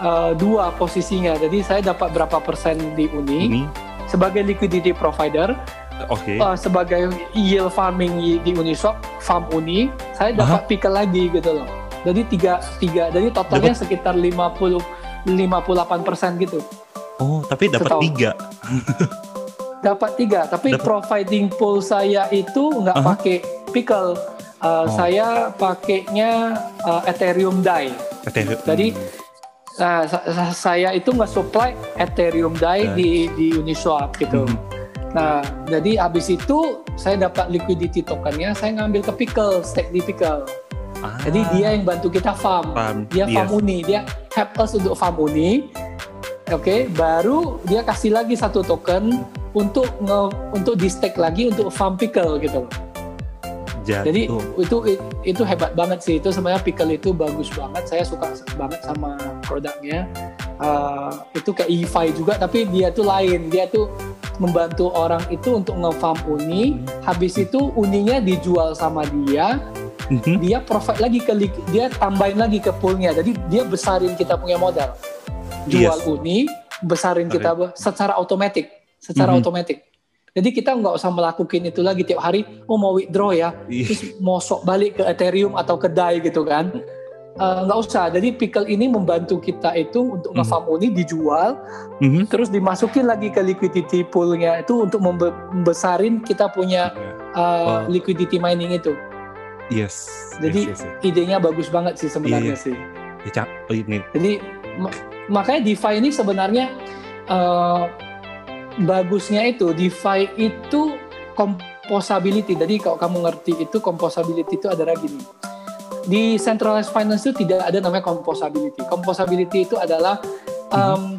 uh, dua posisinya. Jadi saya dapat berapa persen di uni
Ini.
sebagai liquidity provider,
Oke.
uh, sebagai yield farming di Uniswap, farm uni, saya dapat pickle lagi gitu loh. Jadi tiga tiga, jadi totalnya sekitar 50 58 persen gitu.
Oh, tapi dapat tiga.
dapat tiga tapi
Dapat-
providing pool saya itu nggak
Aha.
pakai pickle Uh,
Oh.
saya pakainya uh, Ethereum DAI
Ethereum.
Jadi, nah, sa- sa- saya itu nggak supply Ethereum DAI di di Uniswap gitu
Mhm.
nah jadi habis itu saya dapat liquidity tokennya saya ngambil ke pickle stake di pickle
Ah,
jadi dia yang bantu kita farm
farm.
dia
Yes.
farm uni dia help us untuk farm uni oke baru dia kasih lagi satu token untuk nge untuk di stake lagi untuk farm pickle gitu loh jadi
Jatuh.
itu itu hebat banget sih. Itu sebenarnya pickle itu bagus banget. Saya suka banget sama produknya. Uh, itu kayak EFI juga tapi dia tuh lain. Dia tuh membantu orang itu untuk nge-farm uni. Habis itu uninya dijual sama dia.
Mhm.
dia profit lagi ke dia tambahin lagi ke poolnya. Jadi dia besarin kita punya modal. Jual
Yes.
uni besarin kita be- secara otomatis secara
Mhm.
otomatis jadi kita nggak usah melakukan itu lagi tiap hari oh mau withdraw ya
Ih,
terus mau sok balik ke Ethereum atau ke DAI gitu kan Eh, nggak usah jadi pickle ini membantu kita itu untuk
Mhm.
nge-farm uni dijual
mhm.
terus dimasukin lagi ke liquidity poolnya itu untuk membe- membesarin kita punya uh,
Oh.
liquidity mining itu
Yes.
Jadi-
yes, yes, yes.
idenya bagus banget sih sebenarnya
Iya.
sih
Ya, oh, ini.
Jadi ma- makanya DeFi ini sebenarnya eh, bagusnya itu DeFi itu composability. Jadi kalau kamu ngerti itu composability itu adalah gini. Di centralized finance itu tidak ada namanya composability. Composability itu adalah em,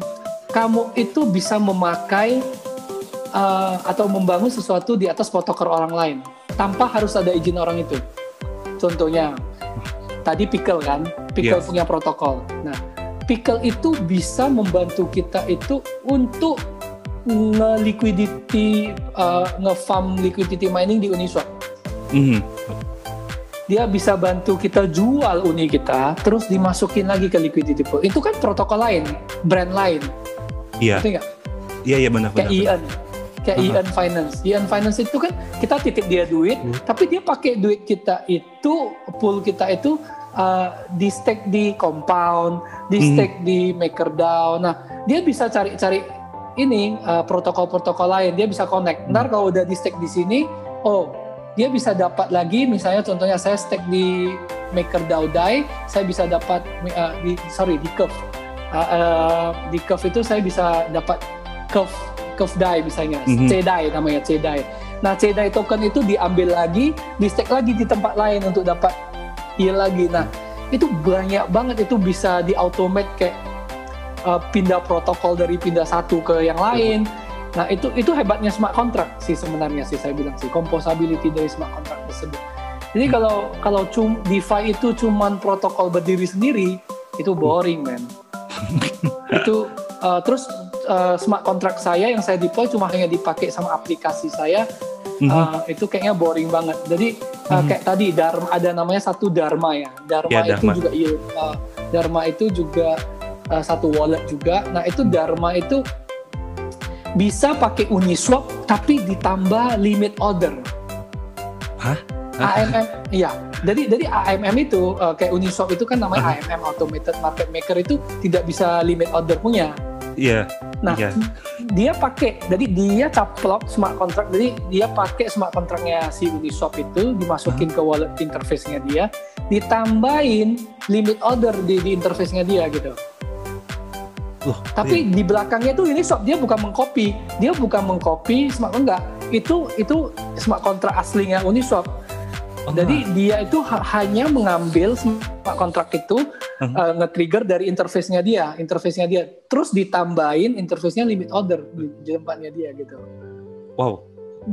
kamu itu bisa memakai eh, atau membangun sesuatu di atas protokol orang lain tanpa harus ada izin orang itu. Contohnya tadi pickle kan, pickle
Yes.
punya protokol. Nah, pickle itu bisa membantu kita itu untuk nge-liquidity, uh, nge-farm liquidity mining di Uniswap.
Mhm.
Dia bisa bantu kita jual uni kita, terus dimasukin lagi ke liquidity pool. Itu kan protokol lain, brand lain,
Iya, iya, iya benar
Kayak
benar.
Ian, kayak
Aha.
Ian Finance. Ian Finance itu kan kita titip dia duit,
Hmm.
tapi dia pakai duit kita itu, pool kita itu uh, di stake di compound, di
Hmm.
stake di MakerDAO. Nah, dia bisa cari-cari ini uh, protokol-protokol lain, dia bisa connect. Ntar kalau udah di stake di sini, oh dia bisa dapat lagi, misalnya contohnya saya stake di MakerDAO DAI, saya bisa dapat uh, di sorry di Curve. Uh, uh, di Curve itu saya bisa dapat Curve Curve DAI misalnya,
Mhm.
C-DAI namanya C-DAI. Nah, C-DAI token itu diambil lagi, di stake lagi di tempat lain untuk dapat yield lagi. Nah, itu banyak banget itu bisa di automate kayak uh, pindah protokol dari pindah satu ke yang lain. Nah, itu itu hebatnya smart contract sih sebenarnya sih saya bilang sih composability dari smart contract tersebut. Jadi kalau kalau cum, DeFi itu cuman protokol berdiri sendiri, itu boring, man. itu uh, terus uh, smart contract saya yang saya deploy cuma hanya dipakai sama aplikasi saya
Mhm.
Uh, itu kayaknya boring banget. Jadi uh,
Mhm.
kayak tadi Dharma ada namanya satu Dharma ya. Dharma
Ya,
itu
Dharma.
juga iya, uh, Dharma itu juga uh, satu wallet juga. Nah, itu Dharma itu bisa pakai Uniswap tapi ditambah limit order.
Hah?
AMM iya. Jadi jadi AMM itu uh, kayak Uniswap itu kan namanya
Ah.
AMM Automated Market Maker itu tidak bisa limit order punya.
Iya.
Nah,
Iya.
dia pakai, jadi dia caplok smart contract, jadi dia pakai smart contractnya si Uniswap itu dimasukin ke wallet interface-nya dia, ditambahin limit order di, di interface-nya dia gitu.
Loh,
Tapi di belakangnya tuh Uniswap dia bukan mengcopy, dia bukan mengcopy smart enggak. Itu itu smart contract aslinya Uniswap.
Oh,
Jadi dia itu ha- hanya mengambil smart contract itu
Mhm.
uh, nge-trigger dari interface-nya dia, interface-nya dia, terus ditambahin interface-nya limit order di di tempatnya dia gitu.
wow.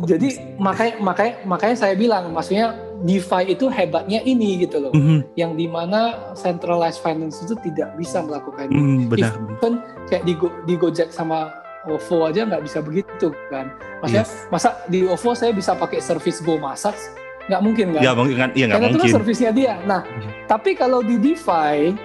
Jadi makanya makanya makanya saya bilang, maksudnya DeFi itu hebatnya ini gitu loh,
Mhm,
yang di mana centralized finance itu tidak bisa melakukan ini.
mhm, benar.
Even kayak di, Go- di Gojek sama OVO aja nggak bisa begitu kan. Maksudnya
Yes.
masa di OVO saya bisa pakai service Go Masak? Nggak mungkin kan?
Ya mungkin kan, iya nggak
Karena itu kan
mungkin.
servisnya dia. Nah,
Mhm.
tapi kalau di DeFi,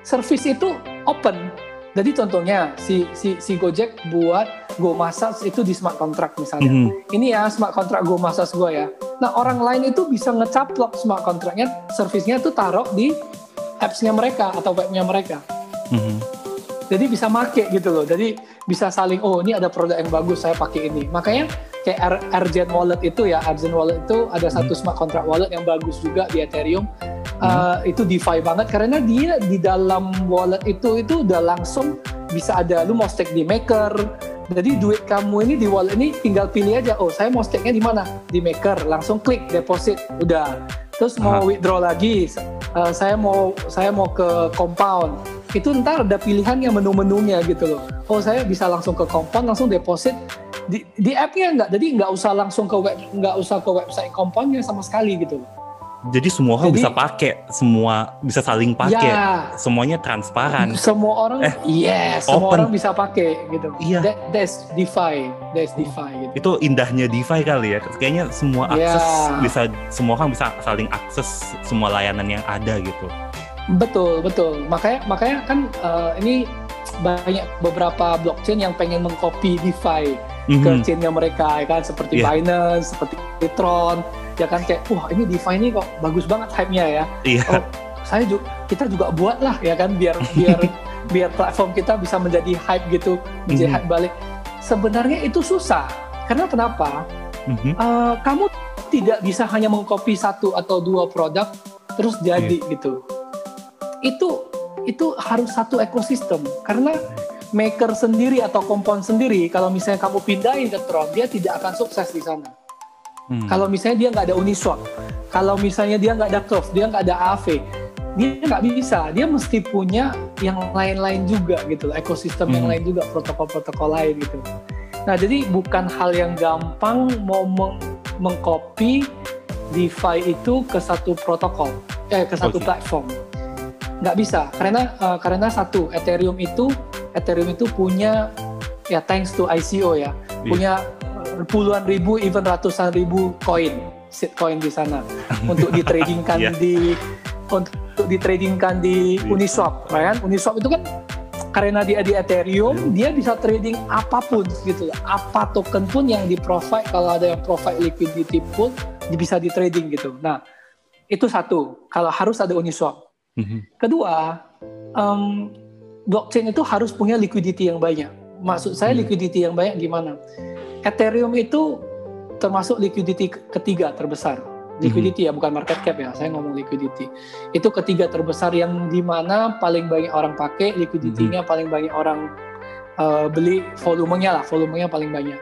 service itu open. Jadi contohnya si si si Gojek buat Go Massage itu di smart contract misalnya.
Mhm,
Ini ya smart contract Go Massage gue ya. Nah orang lain itu bisa ngecaplok smart contractnya, servisnya itu taruh di apps-nya mereka atau webnya mereka.
mhm.
Jadi bisa make gitu loh. Jadi bisa saling oh ini ada produk yang bagus saya pakai ini. Makanya kayak Argent Wallet itu ya, Argent Wallet itu ada satu smart contract wallet yang bagus juga di Ethereum. Uh, itu DeFi banget karena dia di dalam wallet itu itu udah langsung bisa ada lu mau stake di Maker. Jadi duit kamu ini di wallet ini tinggal pilih aja. Oh, saya mau stake-nya di mana? Di Maker. Langsung klik deposit, udah. Terus mau
Aha.
withdraw lagi, uh, saya mau saya mau ke compound. Itu ntar ada pilihannya menu-menunya gitu loh. Oh, saya bisa langsung ke compound, langsung deposit di, di app-nya nggak. Jadi nggak usah langsung ke web, nggak usah ke website compoundnya sama sekali gitu loh.
Jadi semua orang
Jadi-
bisa pakai, semua bisa saling pakai,
Ya,
semuanya transparan.
semua orang,
Eh,
yes, semua
open.
orang bisa pakai gitu.
Iya.
That, that's DeFi, that's DeFi gitu.
Itu indahnya DeFi kali ya. Kayaknya semua
Ya.
akses bisa semua orang bisa saling akses semua layanan yang ada gitu.
Betul, betul. Makanya makanya kan eh, ini banyak beberapa blockchain yang pengen mengcopy DeFi ke
Mhm.
chainnya mereka ya kan seperti
Iya.
Binance, seperti Tron, ya kan kayak wah ini DeFi ini kok bagus banget hype-nya ya.
Iya.
Oh, saya juga kita juga buat lah ya kan biar biar biar platform kita bisa menjadi hype gitu, menjadi
Mhm.
hype balik. Sebenarnya itu susah. Karena kenapa?
Mhm.
Eh, kamu tidak bisa hanya mengcopy satu atau dua produk terus jadi gitu. Itu itu harus satu ekosistem karena maker sendiri atau compound sendiri kalau misalnya kamu pindahin ke Tron dia tidak akan sukses di sana.
Hmm.
Kalau misalnya dia nggak ada Uniswap, kalau misalnya dia nggak ada Curve, dia nggak ada AV, dia nggak bisa. Dia mesti punya yang lain-lain juga gitu, ekosistem yang
Hmm.
lain juga, protokol-protokol lain gitu. Nah jadi bukan hal yang gampang mau meng mengcopy DeFi itu ke satu protokol, eh ke satu
Oke.
platform. Nggak bisa, karena eh, karena satu Ethereum itu Ethereum itu punya ya thanks to ICO ya,
Iya.
punya puluhan ribu, even ratusan ribu koin, coin di sana untuk ditradingkan
Iya.
di untuk ditradingkan di
Iya.
Uniswap, kan? Uniswap itu kan karena dia di Ethereum,
Iya.
dia bisa trading apa pun gitu. Apa token pun yang di provide kalau ada yang provide liquidity pool, dia bisa di trading gitu. Nah, itu satu. Kalau harus ada Uniswap.
Mhm.
Kedua, um, blockchain itu harus punya liquidity yang banyak. Maksud saya
Hmm.
liquidity yang banyak gimana? Ethereum itu termasuk liquidity ke- ketiga terbesar. Liquidity ya, bukan market cap ya. Saya ngomong liquidity. Itu ketiga terbesar yang di mana paling banyak orang pakai, liquidity-nya paling banyak orang uh, beli, volumenya lah, volumenya paling banyak.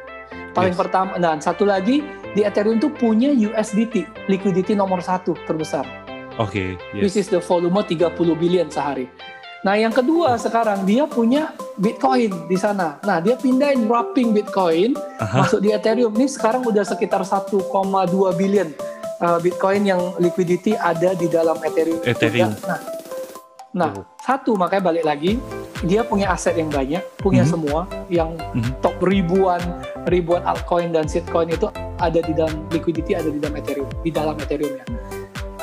Paling
Yes.
pertama, dan satu lagi di Ethereum itu punya USDT, liquidity nomor satu terbesar
Oke,
which
yes.
is the volume 30 billion sehari. Nah, yang kedua sekarang dia punya Bitcoin di sana. Nah, dia pindahin wrapping Bitcoin
Aha.
masuk di Ethereum. Ini sekarang udah sekitar 1,2 billion uh, Bitcoin yang liquidity ada di dalam Ethereum.
Ethereum.
Nah, nah satu makanya balik lagi dia punya aset yang banyak, punya
Mhm.
semua yang
Mhm.
top ribuan ribuan altcoin dan shitcoin itu ada di dalam liquidity ada di dalam Ethereum, di dalam Ethereum ya.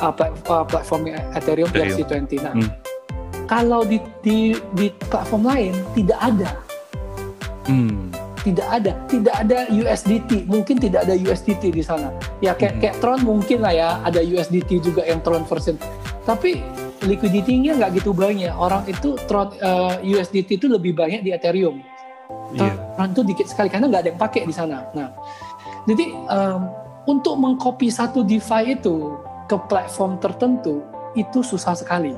Uh, plat- uh, platformnya Ethereum,
Ethereum.
ERC20. Nah,
Hmm.
Kalau di, di di platform lain tidak ada,
Hmm.
tidak ada, tidak ada USDT, mungkin tidak ada USDT di sana. Ya kayak
Mhm.
kayak Tron mungkin lah ya, ada USDT juga yang Tron version. Tapi liquidity-nya nggak gitu banyak. Orang itu Tron uh, USDT itu lebih banyak di Ethereum.
Iya.
Tron itu dikit sekali karena nggak ada yang pakai di sana. Nah, jadi um, untuk mengcopy satu DeFi itu ke platform tertentu itu susah sekali.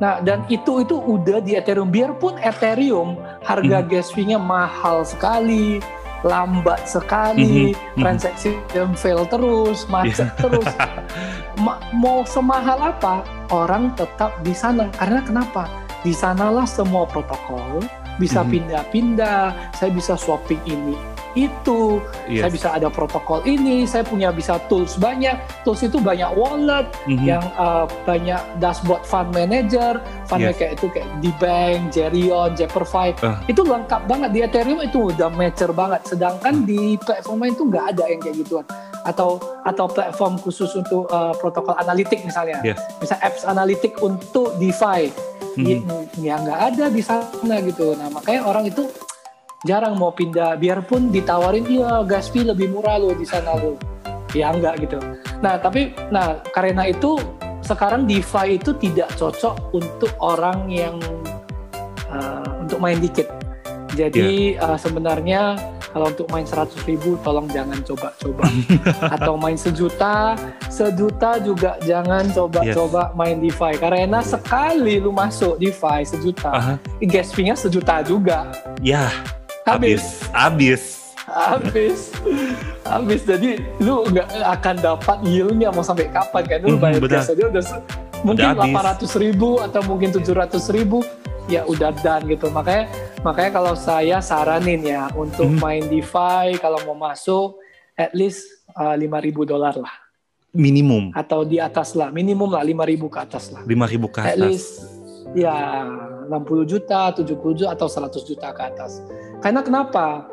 Nah, dan itu itu udah di Ethereum. Biarpun Ethereum harga
Mhm.
gas fee-nya mahal sekali, lambat sekali,
Mhm, mhm.
transaksi yang fail terus, macet terus. Ma- mau semahal apa, orang tetap di sana. Karena kenapa? Di sanalah semua protokol bisa
Mhm.
pindah-pindah. Saya bisa swapping ini itu,
Yes.
saya bisa ada protokol ini, saya punya bisa tools banyak. Tools itu banyak wallet,
Mhm.
yang uh, banyak dashboard fund manager, fund
Yes.
kayak itu kayak di bank, Jerion, Jepperfy,
Ah.
itu lengkap banget di Ethereum itu udah mature banget. Sedangkan di platform lain itu nggak ada yang kayak gituan. Atau atau platform khusus untuk uh, protokol analitik misalnya,
Yes.
bisa apps analitik untuk DeFi,
Mhm.
ya ya nggak ada di sana gitu. Nah makanya orang itu jarang mau pindah, biarpun ditawarin iya gas fee lebih murah loh di sana loh, ya nggak gitu. Nah tapi nah karena itu sekarang DeFi itu tidak cocok untuk orang yang uh, untuk main dikit. Jadi uh, sebenarnya kalau untuk main 100 ribu tolong jangan coba-coba. Atau main sejuta, sejuta juga jangan coba-coba main DeFi. Karena sekali lu masuk DeFi sejuta,
Aha.
gas fee-nya sejuta juga.
Ya,
Habis,
habis, habis.
habis, habis. Jadi lu nggak akan dapat yield-nya mau sampai kapan kan? Lu
Mhm,
bayar
benar.
gas aja udah mungkin
habis.
800 ribu atau mungkin 700 ribu ya udah done gitu makanya makanya kalau saya saranin ya untuk
Mhm.
main DeFi kalau mau masuk at least uh, 5.000 dolar lah
Minimum
atau di atas lah minimum lah 5.000 ke atas lah
5.000 ke
at
atas.
least ya 60 juta 70 juta atau 100 juta ke atas karena kenapa?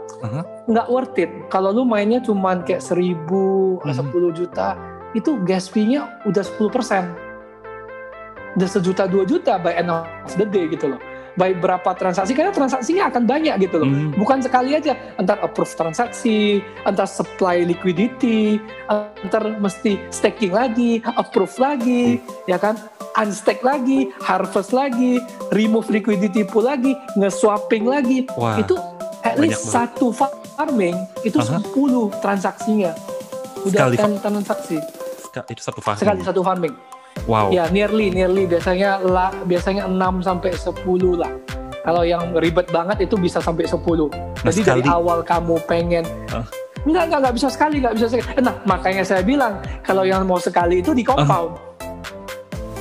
Nggak worth it. Kalau lu mainnya cuman kayak 1000
Mhm.
10 juta itu gas fee-nya udah 10% udah sejuta dua juta by end of the day gitu loh. By berapa transaksi karena transaksinya akan banyak gitu loh.
Mhm.
bukan sekali aja. Entar approve transaksi entar supply liquidity entar mesti staking lagi approve lagi ya kan? Unstake lagi harvest lagi remove liquidity pool lagi nge-swapping lagi.
Wah,
itu at
banyak
least
banget.
satu farming itu
Aha.
10 transaksinya udah
Sekali
10 transaksi
Ska- itu satu fase.
sekali satu farming
Wow.
ya nearly nearly biasanya lah biasanya 6 sampai 10 lah kalau yang ribet banget itu bisa sampai 10
Nah,
jadi dari
sekali.
awal kamu pengen
Ah.
Enggak, enggak, enggak bisa sekali, enggak bisa sekali. Nah, makanya saya bilang, kalau yang mau sekali itu di compound.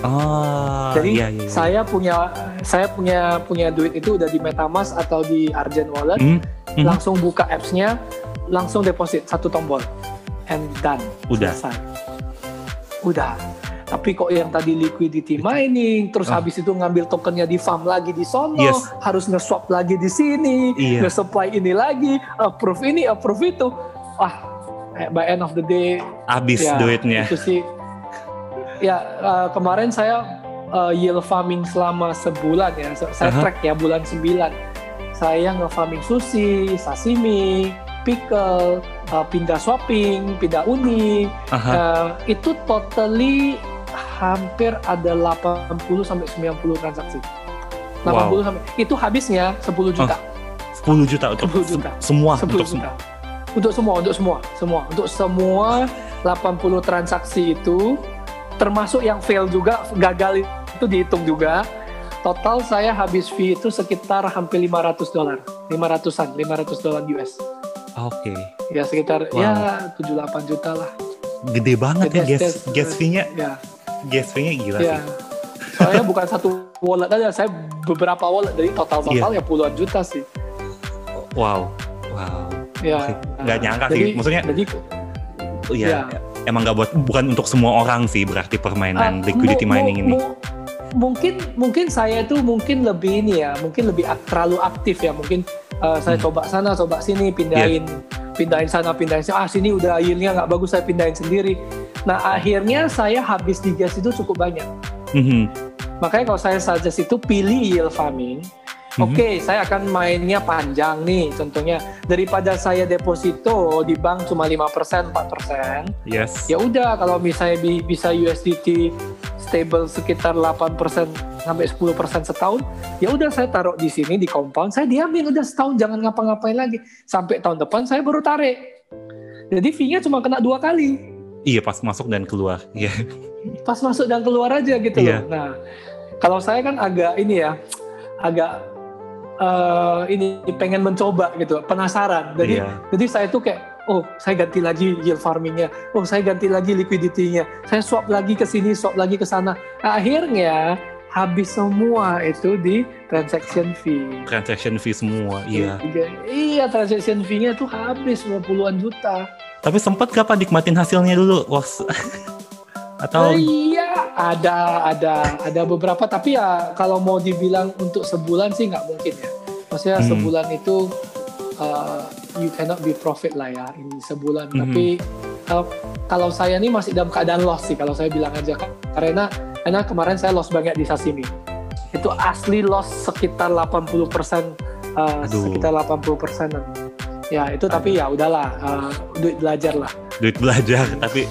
Ah,
Jadi
iya, iya, iya.
saya punya saya punya punya duit itu udah di MetaMask atau di Argent Wallet,
Hmm, Mhm.
langsung buka apps-nya, langsung deposit satu tombol, and done.
Udah.
Selesai. Udah. Tapi kok yang tadi liquidity mining, terus
Ah.
habis itu ngambil tokennya di farm lagi di sono,
Yes.
harus nge-swap lagi di sini,
Iya.
nge-supply ini lagi, approve ini, approve itu. Wah, eh, by end of the day
Habis
ya,
duitnya.
Itu sih. Ya eh, kemarin saya eh, yield farming selama sebulan ya. Saya
Aha.
track ya bulan 9. Saya nge-farming sushi, sashimi, pickle, eh, pindah swapping, pindah uni.
Aha.
Eh, itu totally hampir ada 80 sampai 90 transaksi. 80
Wow.
sampai itu habisnya 10 juta.
10 juta untuk
10 juta.
se- semua
10
untuk
juta.
semua.
Untuk semua, untuk semua, semua, untuk semua 80 transaksi itu termasuk yang fail juga, gagal itu dihitung juga. Total saya habis fee itu sekitar hampir 500 dolar, 500-an, 500 dolar US.
Oke.
Ya sekitar
Wow.
ya 7-8 juta lah.
Gede banget ya
Jadi
gas gas fee-nya.
Ya,
Gas fee-nya gila
ya.
sih.
Soalnya bukan satu wallet aja, saya beberapa wallet dari total total
Iya.
ya puluhan juta sih.
Wow. Wow.
Ya.
Nggak nyangka sih.
jadi,
Maksudnya
jadi
Iya,
Ya.
Emang nggak buat bukan untuk semua orang sih berarti permainan
Ah,
liquidity mining ini.
mu- mungkin mungkin saya itu mungkin lebih ini ya, mungkin lebih ak- terlalu aktif ya. Mungkin uh, saya
Hmm.
coba sana, coba sini, pindahin, pindahin sana, pindahin sini. Ah sini udah yieldnya nggak bagus, saya pindahin sendiri. Nah akhirnya saya habis di gas itu cukup banyak.
Mhm.
Makanya kalau saya suggest itu pilih yield farming.
Mhm.
Oke, saya akan mainnya panjang nih. Contohnya daripada saya deposito di bank cuma 5%, 4%,
Yes.
ya udah kalau misalnya bi- bisa USDT stable sekitar 8% sampai 10% setahun ya udah saya taruh di sini di compound saya diamin udah setahun jangan ngapa-ngapain lagi sampai tahun depan saya baru tarik jadi fee-nya cuma kena dua kali
Iya pas masuk dan keluar. Iya.
pas masuk dan keluar aja gitu
Iya.
loh nah kalau saya kan agak ini ya agak eh, ini pengen mencoba gitu penasaran jadi
Iya.
Jadi saya tuh kayak, oh saya ganti lagi yield farmingnya, oh saya ganti lagi liquidity-nya, saya swap lagi ke sini, swap lagi ke sana. Akhirnya habis semua itu di transaction fee.
Transaction fee semua. Iya.
Iya transaction fee-nya tuh habis 50-an juta.
Tapi sempat gak pak nikmatin hasilnya dulu? Was. Atau
Oh, iya ada ada ada beberapa tapi ya kalau mau dibilang untuk sebulan sih nggak mungkin ya. Maksudnya
Hmm.
sebulan itu uh, you cannot be profit lah ya ini sebulan.
Mhm. Tapi
uh, kalau saya nih masih dalam keadaan loss sih kalau saya bilang aja karena karena kemarin saya loss banyak di sashimi. Itu asli loss sekitar 80% uh,
Aduh.
sekitar 80 persenan. Ya itu tapi ya udahlah uh, duit belajar lah.
duit belajar tapi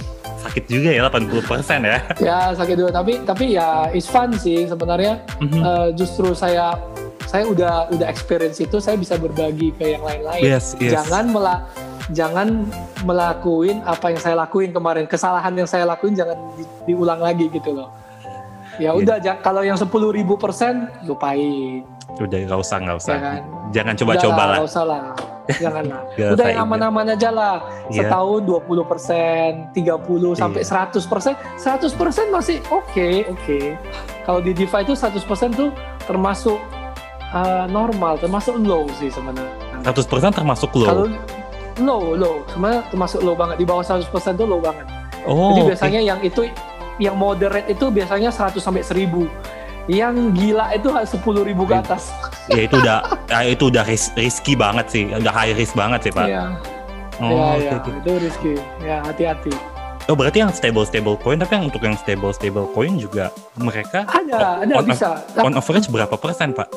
sakit juga ya 80% ya.
Ya sakit dulu tapi tapi ya it's fun sih sebenarnya
Mhm.
Eh, justru saya saya udah udah experience itu saya bisa berbagi ke yang lain-lain.
yes, yes.
Jangan mela jangan melakuin apa yang saya lakuin kemarin kesalahan yang saya lakuin jangan di- diulang lagi gitu loh. Ya
Iya.
udah ja- kalau yang 10.000 ribu persen lupain
Udah nggak usah nggak usah.
ya kan.
Jangan coba-coba lah.
nggak usah lah. Jangan lah.
Nggak
Udah yang aman-aman aja lah.
Iya.
Setahun 20 persen, 30 sampai
Iya.
100 persen. 100 persen masih oke, oke. Kalau di DeFi itu 100 persen tuh termasuk uh, normal, termasuk low sih sebenarnya.
100% termasuk low.
Kalau low, low. Sebenarnya termasuk low banget. Di bawah 100 persen tuh low banget.
oh,
Jadi biasanya yang itu yang moderate itu biasanya 100 sampai 1000. Yang gila itu 10.000 ribu ke
Iya.
atas.
Ya itu udah ya, itu udah ris- risky banget sih, udah high risk banget sih pak.
Iya,
Oh, oke,
iya.
oke.
Itu risky. Ya, hati-hati.
Oh berarti yang stable stable coin, tapi yang untuk yang stable stable coin juga mereka
Ada, ada
on,
bisa.
on average berapa persen pak?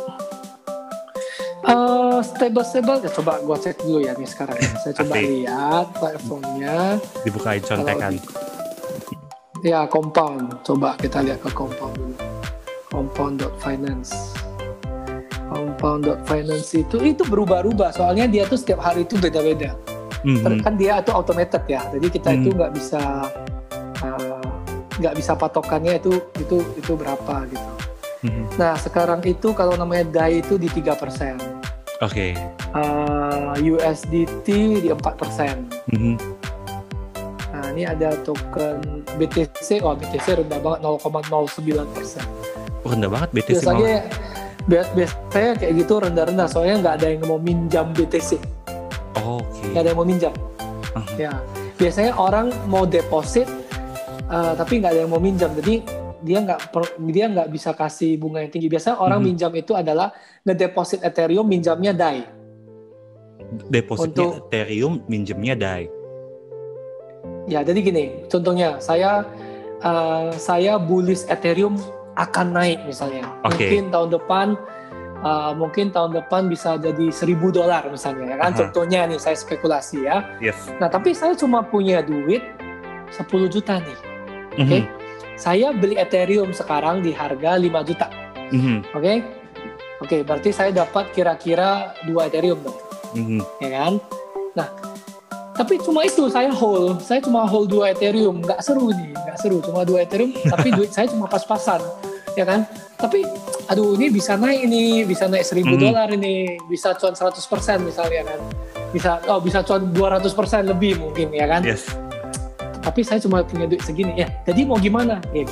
Eh, stable stable ya coba gua cek dulu ya nih sekarang. Saya coba lihat platformnya.
Dibukain contekan.
Ya compound. Coba kita lihat ke compound dulu. Compound.finance. Compound.finance itu itu berubah-ubah. Soalnya dia tuh setiap hari itu beda-beda.
Mhm.
Kan dia itu automated ya. Jadi kita itu
Hmm.
nggak bisa eh, nggak bisa patokannya itu itu itu berapa gitu.
Mhm.
Nah sekarang itu kalau namanya DAI itu di 3%.
Oke.
uh, USDT di 4%.
Mhm.
Nah, ini ada token BTC, oh BTC rendah banget 0,09%.
Oh, rendah banget BTC.
Biasanya bias- biasanya kayak gitu rendah-rendah soalnya nggak ada yang mau minjam BTC,
Oh, Oke.
nggak ada yang mau minjam.
Mhm.
Ya, biasanya orang mau deposit uh, tapi nggak ada yang mau minjam, jadi dia nggak dia nggak bisa kasih bunga yang tinggi. Biasanya orang
Mhm.
minjam itu adalah ngedeposit Ethereum minjamnya DAI.
Depositnya
Untuk-
Ethereum, minjemnya DAI.
Ya, jadi gini, contohnya saya uh, saya bullish Ethereum akan naik misalnya.
Oke.
Mungkin tahun depan uh, mungkin tahun depan bisa jadi 1000 dolar misalnya ya kan.
Aha.
Contohnya nih saya spekulasi ya.
Yes.
Nah, tapi saya cuma punya duit 10 juta nih. Oke.
Mhm.
saya beli Ethereum sekarang di harga 5 juta.
Mhm.
Oke? Oke, berarti saya dapat kira-kira 2 Ethereum dong,
Mhm.
ya kan? Nah, tapi cuma itu saya hold, saya cuma hold 2 Ethereum, nggak seru nih, nggak seru, cuma 2 Ethereum, tapi duit saya cuma pas-pasan, ya kan? Tapi, aduh ini bisa naik ini, bisa naik 1000
Mhm.
dolar ini, bisa cuan 100% misalnya kan, bisa, oh bisa cuan 200% lebih mungkin ya kan?
Yes.
tapi saya cuma punya duit segini ya jadi mau gimana ya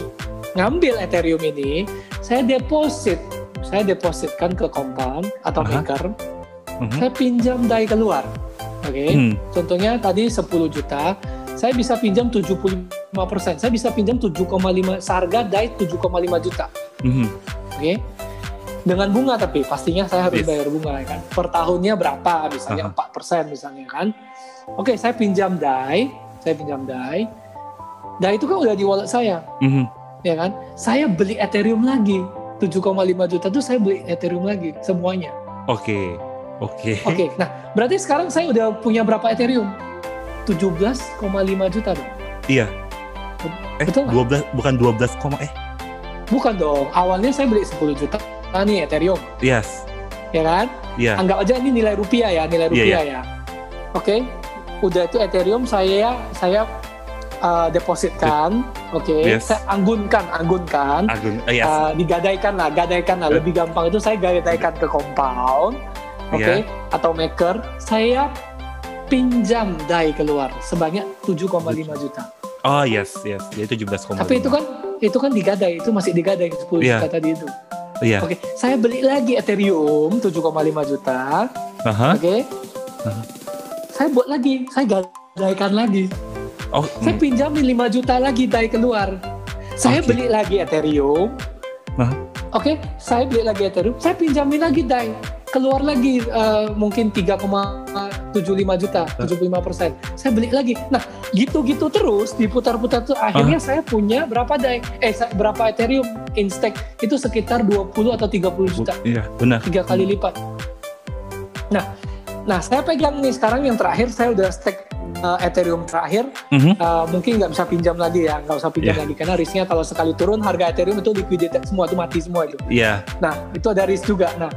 ngambil Ethereum ini saya deposit saya depositkan ke compound atau
Aha.
maker
Mhm.
saya pinjam dari keluar oke
Hmm.
contohnya tadi 10 juta saya bisa pinjam 75% saya bisa pinjam 7,5 seharga dari 7,5 juta
Mhm.
oke dengan bunga tapi pastinya saya harus
Yes.
bayar bunga ya kan per tahunnya berapa misalnya
Aha.
4% misalnya kan oke saya pinjam DAI saya pinjam DAI DAI itu kan udah di wallet saya
Mhm.
ya kan saya beli Ethereum lagi 7,5 juta tuh saya beli Ethereum lagi semuanya
Oke. Oke.
oke nah berarti sekarang saya udah punya berapa Ethereum 17,5 juta dong
Iya. Eh,
Betul nggak?
12 bukan 12, koma- eh.
bukan dong awalnya saya beli 10 juta nah, nih Ethereum
Yes.
ya kan
Iya.
anggap aja ini nilai rupiah ya nilai
Iya,
rupiah ya oke udah itu Ethereum saya saya uh, depositkan oke
Yes.
saya anggunkan anggunkan
Agung. eh, yes.
uh, digadaikan lah gadaikan lah
Eh.
lebih gampang itu saya gadaikan ke compound oke
Iya.
atau maker saya pinjam DAI keluar sebanyak 7,5 juta
oh, yes, yes. Dia 17,5.
tapi itu kan itu kan digadai itu masih digadai 10
Iya.
juta tadi itu
Iya.
oke saya beli lagi Ethereum 7,5 juta
Aha.
Oke.
Aha.
Saya buat lagi, saya gadaikan lagi.
Oh,
Saya
mm.
pinjamin 5 juta lagi dari keluar. Saya
Oke.
beli lagi Ethereum.
Aha.
Oke, saya beli lagi Ethereum. Saya pinjamin lagi DAI. Keluar lagi eh, mungkin 3,75 juta, 75 persen. Saya beli lagi. Nah, gitu-gitu terus diputar-putar tuh. Akhirnya saya punya berapa DAI? Eh, berapa Ethereum in stake? Itu sekitar 20 atau 30 juta.
Iya, benar.
tiga kali lipat. Nah, nah saya pegang nih sekarang yang terakhir saya udah stake uh, Ethereum terakhir,
Mhm.
Uh, mungkin nggak bisa pinjam lagi ya, nggak usah pinjam
Iya.
lagi karena risknya kalau sekali turun harga Ethereum itu liquidated semua, itu mati semua itu.
Iya.
Nah itu ada risk juga. Nah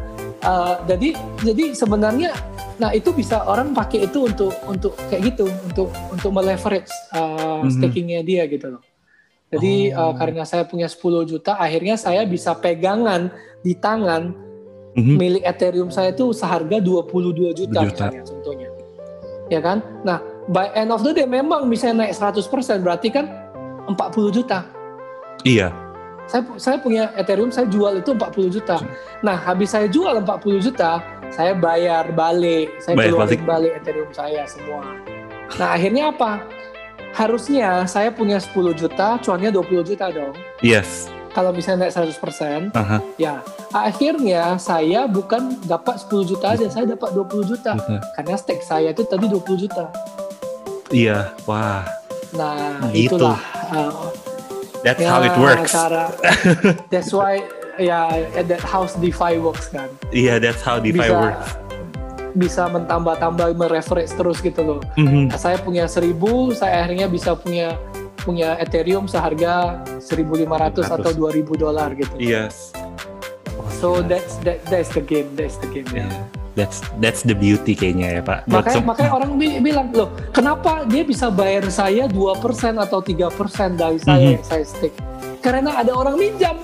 uh, jadi jadi sebenarnya, nah itu bisa orang pakai itu untuk untuk kayak gitu, untuk untuk meleverage uh,
Mhm.
stakingnya dia gitu loh. Jadi
Oh.
uh, karena saya punya 10 juta, akhirnya saya bisa pegangan di tangan
Mhm.
milik Ethereum saya itu seharga 22 juta,
Juta.
misalnya contohnya. Ya kan? Nah, by end of the day memang bisa naik 100% berarti kan 40 juta.
Iya.
Saya saya punya Ethereum saya jual itu 40 juta. Nah, habis saya jual 40 juta, saya bayar balik, saya
Bayar
keluarin balik Ethereum saya semua. Nah, akhirnya apa? Harusnya saya punya 10 juta, cuannya 20 juta dong.
Yes.
Kalau misalnya naik 100%,
Aha.
Ya, akhirnya saya bukan dapat 10 juta aja, saya dapat 20 juta.
Benar.
Karena stake saya itu tadi 20 juta.
Iya. Wah.
Nah,
Gitu.
itulah uh,
That's
ya,
how it works.
cara. that's why ya that house DeFi works kan.
Iya, that's how DeFi
bisa
works.
bisa mentambah-tambah mereference terus gitu loh.
Mhm.
Saya punya 1000, saya akhirnya bisa punya punya Ethereum seharga 1.500 atau 2.000 dolar gitu.
Yes. Oh,
So
gila.
that's that that's the game, that's the game ya.
Yeah. That's that's the beauty kayaknya ya Pak.
Makanya, makanya orang bi- bilang, loh kenapa dia bisa bayar saya 2% atau 3% dari saya
Mhm.
yang saya stake? Karena ada orang minjam,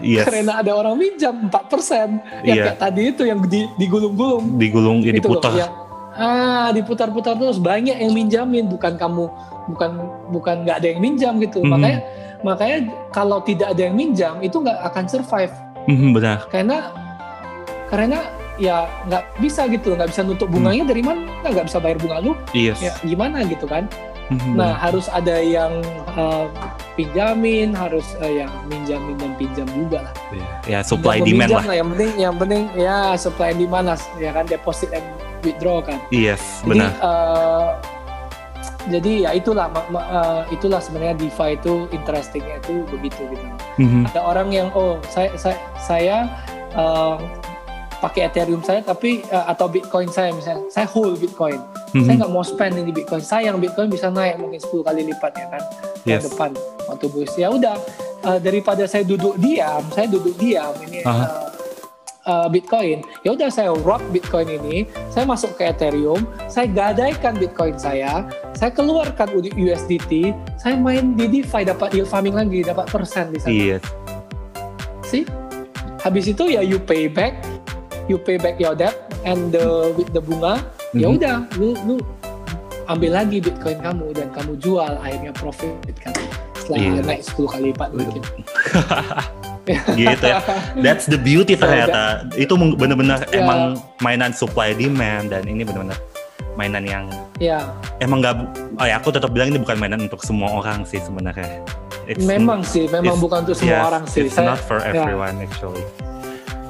yes.
karena ada orang minjam 4%. Yang
Iya.
kayak tadi itu yang di- digulung-gulung.
digulung ya
Gitu loh,
diputar.
yang, ah, diputar-putar terus banyak yang minjamin, bukan kamu bukan bukan nggak ada yang minjam gitu.
Mhm.
Makanya makanya kalau tidak ada yang minjam itu nggak akan survive
Mhm, benar.
karena karena ya nggak bisa gitu nggak bisa nutup bunganya dari mana nggak bisa bayar bunga lu
Yes.
ya gimana gitu kan
Mhm,
nah
benar.
harus ada yang uh, pinjamin harus uh, yang minjam minjam pinjam juga lah
ya supply
Pinjam
demand
meminjam
lah.
yang penting yang penting ya supply and demand lah ya kan deposit and withdraw kan
Yes,
jadi
benar.
uh, jadi ya itulah ma- ma- uh, itulah sebenarnya DeFi itu interestingnya itu begitu gitu
Mhm.
ada orang yang oh saya saya saya uh, pakai Ethereum saya tapi uh, atau Bitcoin saya misalnya saya hold Bitcoin Mm-hmm. Saya nggak mau spend ini Bitcoin. Sayang Bitcoin bisa naik mungkin 10 kali lipat ya kan
Yes.
depan waktu bus. Ya udah uh, daripada saya duduk diam, saya duduk diam ini
Aha.
uh, uh, Bitcoin. Ya udah saya rock Bitcoin ini, saya masuk ke Ethereum, saya gadaikan Bitcoin saya, saya keluarkan USDT, saya main di DeFi dapat yield farming lagi, dapat persen di sana.
Iya.
See? Habis itu ya you pay back, you pay back your debt and the with the bunga. Ya
Mhm.
udah, lu lu ambil lagi Bitcoin kamu dan kamu jual akhirnya profit kan. Setelah
Iya.
naik 10 kali lipat mungkin.
gitu ya. That's the beauty
So,
ternyata. Itu meng- benar-benar
Ya.
emang mainan supply demand dan ini benar-benar mainan yang
Ya,
emang nggak. Oh ya, aku tetap bilang ini bukan mainan untuk semua orang sih sebenarnya. It's-
memang sih, memang bukan untuk semua
yes,
orang sih.
It's
Saya-
not for
ya.
everyone actually.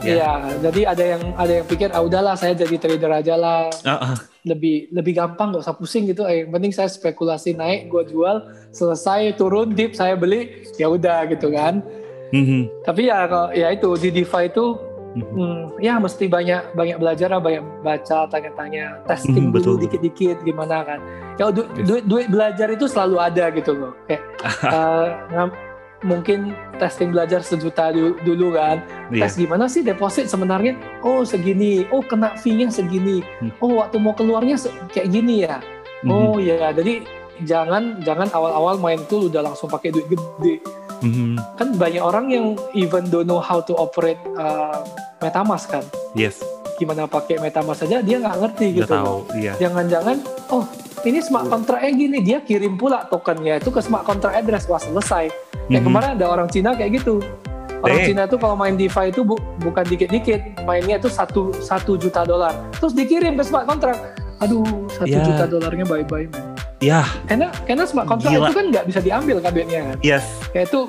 Iya, jadi ada yang ada yang pikir ah udahlah saya jadi trader aja lah,
Ah, ah.
lebih lebih gampang nggak usah pusing gitu. Eh, yang penting saya spekulasi naik, gue jual, selesai turun dip saya beli, ya udah gitu kan.
Mhm,
Tapi ya kalau ya itu di DeFi itu
mhm.
hmm, ya mesti banyak banyak belajar lah, banyak baca, tanya-tanya, testing
Hmm,
dulu dikit-dikit gimana kan. Ya du-
Yes.
duit duit belajar itu selalu ada gitu loh. Kayak ngam- mungkin testing belajar sejuta dulu, kan.
Iya.
Tes gimana sih deposit sebenarnya? Oh segini. Oh kena fee-nya segini.
Hmm.
Oh waktu mau keluarnya kayak gini ya.
Mhm,
Oh ya, jadi jangan jangan awal-awal main tool udah langsung pakai duit gede.
mhm.
Kan banyak orang yang even don't know how to operate uh, MetaMask kan.
Yes,
Gimana pakai MetaMask saja dia nggak ngerti
udah
gitu.
tahu. Iya.
Jangan-jangan oh ini smart contract gini dia kirim pula tokennya itu ke smart contract address wah selesai. Kayak
Mhm.
kemarin ada orang Cina kayak gitu. Orang
Dang.
Cina tuh kalau main DeFi itu bu- bukan dikit-dikit, mainnya itu satu satu juta dolar. Terus dikirim ke smart contract. Aduh, satu
Ya.
juta dolarnya bye-bye man.
Ya,
Karena karena smart contract
Gila.
itu kan nggak bisa diambil kan duitnya kan.
yes.
Kayak itu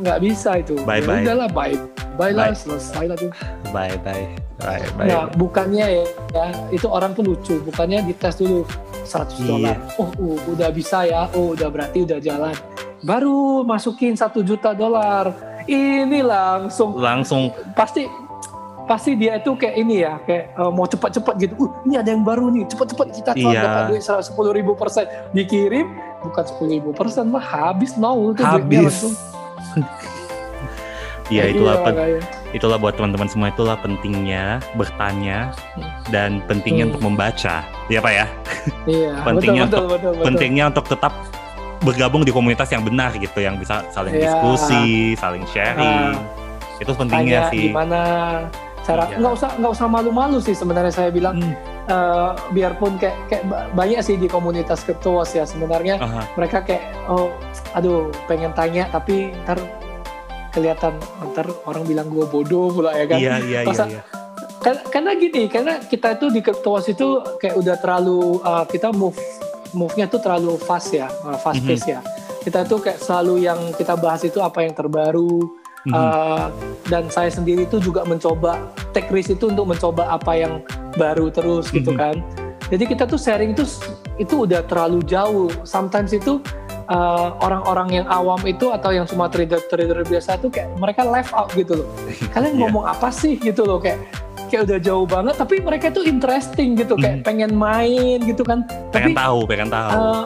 nggak bisa itu.
Bye-bye.
Ya udahlah bye. Bye lah,
Bye.
selesai lah tuh.
Bye bye. Bye bye.
Nah, bukannya ya, ya, itu orang tuh lucu. Bukannya dites dulu 100
Iya.
dolar. Oh, uh, udah bisa ya. Oh, udah berarti udah jalan. Baru masukin satu juta dolar. Ini langsung
Langsung
pasti pasti dia itu kayak ini ya kayak eh, mau cepat-cepat gitu. Uh, ini ada yang baru nih. Cepat-cepat kita tuh
Iya.
dapat duit sepuluh ribu persen dikirim bukan sepuluh ribu persen mah habis nol tuh
habis.
langsung.
Ya itulah pen-
makanya.
itulah buat teman-teman semua itulah pentingnya bertanya dan pentingnya
Hmm.
untuk membaca. Ya Pak ya.
Iya,
Pentingnya
betul, betul, betul, betul.
Pentingnya untuk tetap bergabung di komunitas yang benar gitu yang bisa saling
Iya.
diskusi, saling sharing. Itu pentingnya
tanya
sih.
gimana cara
Iya.
nggak usah nggak usah malu-malu sih sebenarnya saya bilang
Hmm.
eh, biarpun kayak kayak ba- banyak sih di komunitas kripto ya sebenarnya
Aha.
mereka kayak oh aduh pengen tanya tapi ntar kelihatan ntar orang bilang gue bodoh pula ya kan
Iya iya iya. Iya.
Kan- karena gini karena kita itu di kriptowas itu kayak udah terlalu uh, kita move move-nya tuh terlalu fast ya uh, fast
Mhm.
pace ya kita tuh kayak selalu yang kita bahas itu apa yang terbaru
Mhm.
uh, dan saya sendiri tuh juga mencoba take risk itu untuk mencoba apa yang baru terus gitu
Mhm.
kan jadi kita tuh sharing itu itu udah terlalu jauh sometimes itu uh, orang-orang yang awam itu atau yang cuma trader trader biasa tuh kayak mereka left out gitu loh kalian
Iya.
ngomong apa sih gitu loh kayak kayak udah jauh banget tapi mereka tuh interesting gitu kayak
Mhm.
pengen main gitu kan tapi
pengen tahu, pengen tahu.
uh,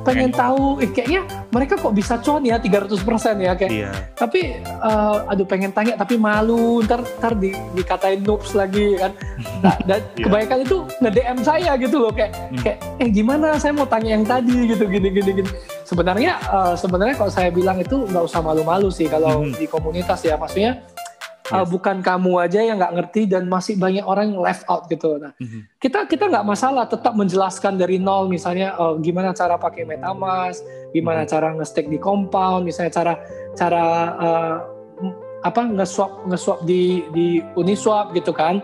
pengen
Pengen
tahu eh, kayaknya mereka kok bisa cuan ya 300% ya kayak
iya.
tapi uh, aduh pengen tanya tapi malu ntar ntar di, dikatain noobs lagi kan nah, dan
Iya.
kebanyakan itu nge DM saya gitu loh kayak
Hmm.
kayak eh gimana saya mau tanya yang tadi gitu gini gini gini sebenarnya uh, sebenarnya kalau saya bilang itu nggak usah malu-malu sih kalau
Mhm.
di komunitas ya maksudnya uh,
Yes.
bukan kamu aja yang nggak ngerti dan masih banyak orang yang left out gitu nah
Mhm.
kita kita nggak masalah tetap menjelaskan dari nol misalnya oh, gimana cara pakai MetaMask, gimana
Mhm.
cara nge-stake di compound, misalnya cara cara uh, apa nge-swap nge-swap di di Uniswap gitu kan,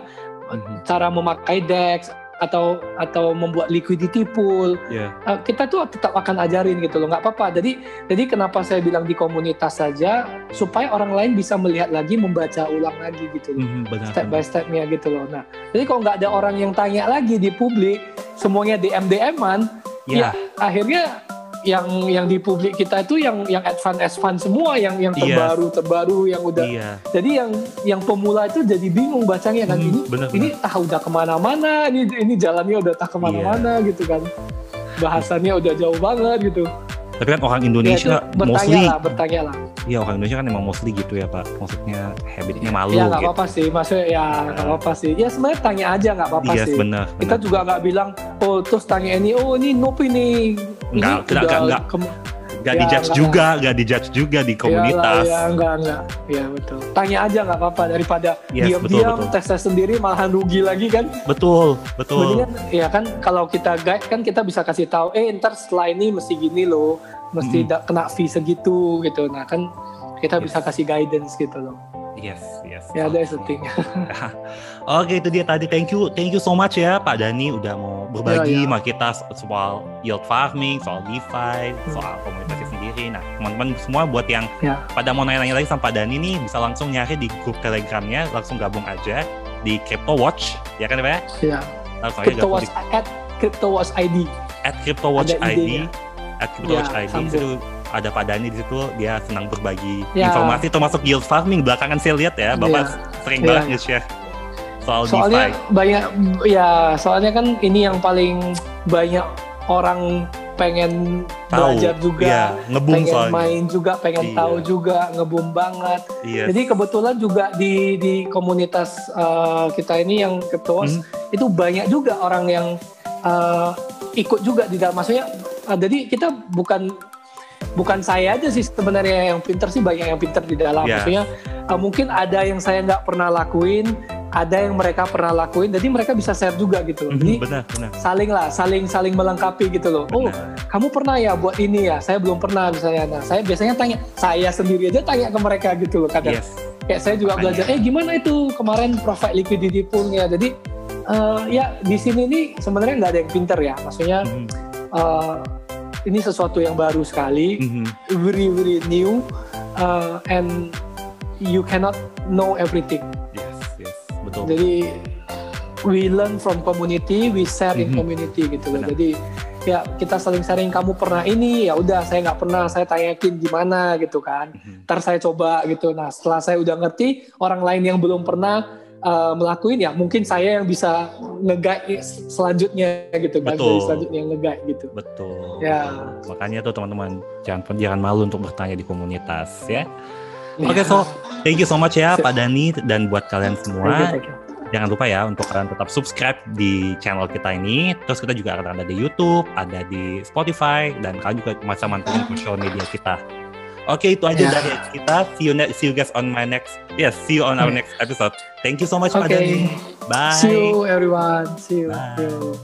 Mhm.
cara memakai DEX atau atau membuat liquidity pool
Iya.
Uh, kita tuh tetap akan ajarin gitu loh nggak apa-apa jadi jadi kenapa saya bilang di komunitas saja supaya orang lain bisa melihat lagi membaca ulang lagi gitu loh
Mhm, benar.
step by stepnya gitu loh. Nah, jadi kalau nggak ada orang yang tanya lagi di publik, semuanya DM DM-an,
Ya,
ya akhirnya yang yang di publik kita itu yang yang advance advance semua yang yang
Iya.
terbaru terbaru yang udah
Iya.
jadi yang yang pemula itu jadi bingung bacanya kan
Hmm,
ini
bener,
ini tah udah ke mana-mana ini ini jalannya udah tak ke mana-mana
Iya.
gitu kan bahasannya udah jauh banget gitu
Tapi kan orang
ya
Indonesia
bertanya
mostly,
lah bertanya lah
iya orang Indonesia kan emang mostly gitu ya Pak. Maksudnya habitnya malu
ya nggak
gitu.
apa-apa sih maksudnya ya nggak apa-apa sih ya sebenarnya tanya aja nggak apa-apa
Iya,
sih
benar.
kita
benar.
juga nggak bilang oh terus tanya ini oh ini nopi nih
Nggak, nggak- nggak.
kem-
Gak
ya,
dijudge
nggak-
juga, gak dijudge juga di komunitas.
Ya, enggak, enggak. Ya, betul. Tanya aja nggak apa-apa daripada
Yes,
diam-diam
betul, betul.
tes tes sendiri malahan rugi lagi kan.
Betul, betul.
Mendingan ya kan kalau kita guide kan kita bisa kasih tahu, eh ntar setelah ini mesti gini loh, mesti
Mm.
kena fee segitu gitu. Nah kan kita
Yes.
bisa kasih guidance gitu loh.
Yes, yes.
Ya ada setting.
Oke, itu dia tadi. Thank you, thank you so much ya Pak Dani udah mau berbagi
Ya, ya.
sama kita soal yield farming, soal DeFi, soal komunitasnya sendiri. Nah, teman-teman semua buat yang
Ya.
pada mau nanya-nanya lagi sama Pak Dani nih, bisa langsung nyari di grup Telegramnya, langsung gabung aja di Crypto Watch, ya kan Pak? ya?
Ya.
Langsung aja
Crypto Watch
di
at Crypto Watch ID.
at Crypto Watch
Ada
ID, at Crypto
Ya,
Watch ID.
sambung.
Itu ada Pak Dani di situ, dia senang berbagi
Ya.
informasi termasuk yield farming. Belakangan saya lihat ya, Bapak sering
Ya.
banget nge-share soal
Soalnya
DeFi.
banyak ya, soalnya kan ini yang paling banyak orang pengen
Tahu,
belajar juga.
iya, ngebum
pengen
soalnya.
main juga, pengen
Iya.
tahu juga, ngebum banget.
Iya.
Jadi kebetulan juga di di komunitas uh, kita ini yang Cryptowas
Hmm.
itu banyak juga orang yang uh, ikut juga di dalam maksudnya. uh, jadi kita bukan bukan saya aja sih sebenarnya yang pinter sih banyak yang pinter di dalam.
Iya.
Maksudnya uh, mungkin ada yang saya nggak pernah lakuin, ada yang mereka pernah lakuin. Jadi mereka bisa share juga gitu. loh.
Mhm,
Jadi
benar, benar.
saling lah, saling saling melengkapi gitu loh. Oh,
benar.
kamu pernah ya buat ini ya? Saya belum pernah misalnya. Nah, saya biasanya tanya, saya sendiri aja tanya ke mereka gitu loh kadang.
Yes.
Kayak saya juga
Makanya.
belajar, eh gimana itu kemarin profit liquidity poolnya. Jadi eh, ya di sini nih sebenarnya nggak ada yang pinter ya. Maksudnya
Mhm,
eh, ini sesuatu yang baru sekali,
mhm.
very very new, eh, and you cannot know everything.
Betul.
Jadi we learn from community, we share in
Mhm.
community gitu loh.
Benar.
Jadi ya kita saling sharing kamu pernah ini ya udah saya nggak pernah saya tanyakin gimana gitu kan.
Mhm.
Ntar saya coba gitu. Nah setelah saya udah ngerti orang lain yang belum pernah uh, melakuin ya mungkin saya yang bisa nge-guide selanjutnya gitu kan.
Betul.
Jadi selanjutnya yang gitu.
Betul.
Ya.
Makanya tuh teman-teman jangan jangan malu untuk bertanya di komunitas
ya.
Oke, so thank you so much ya Pak Dani dan buat kalian
Thank you,
semua.
thank you.
Jangan lupa ya untuk kalian tetap subscribe di channel kita ini. Terus kita juga akan ada di YouTube, ada di Spotify, dan kalian juga bisa mantengin social media kita. Oke, itu aja
Ya.
dari kita. See you next, see you guys on my next, yes, see you on our next episode. Thank you so much Pak
Oke.
Dani. Bye.
See you everyone. See you.
Bye.
See you.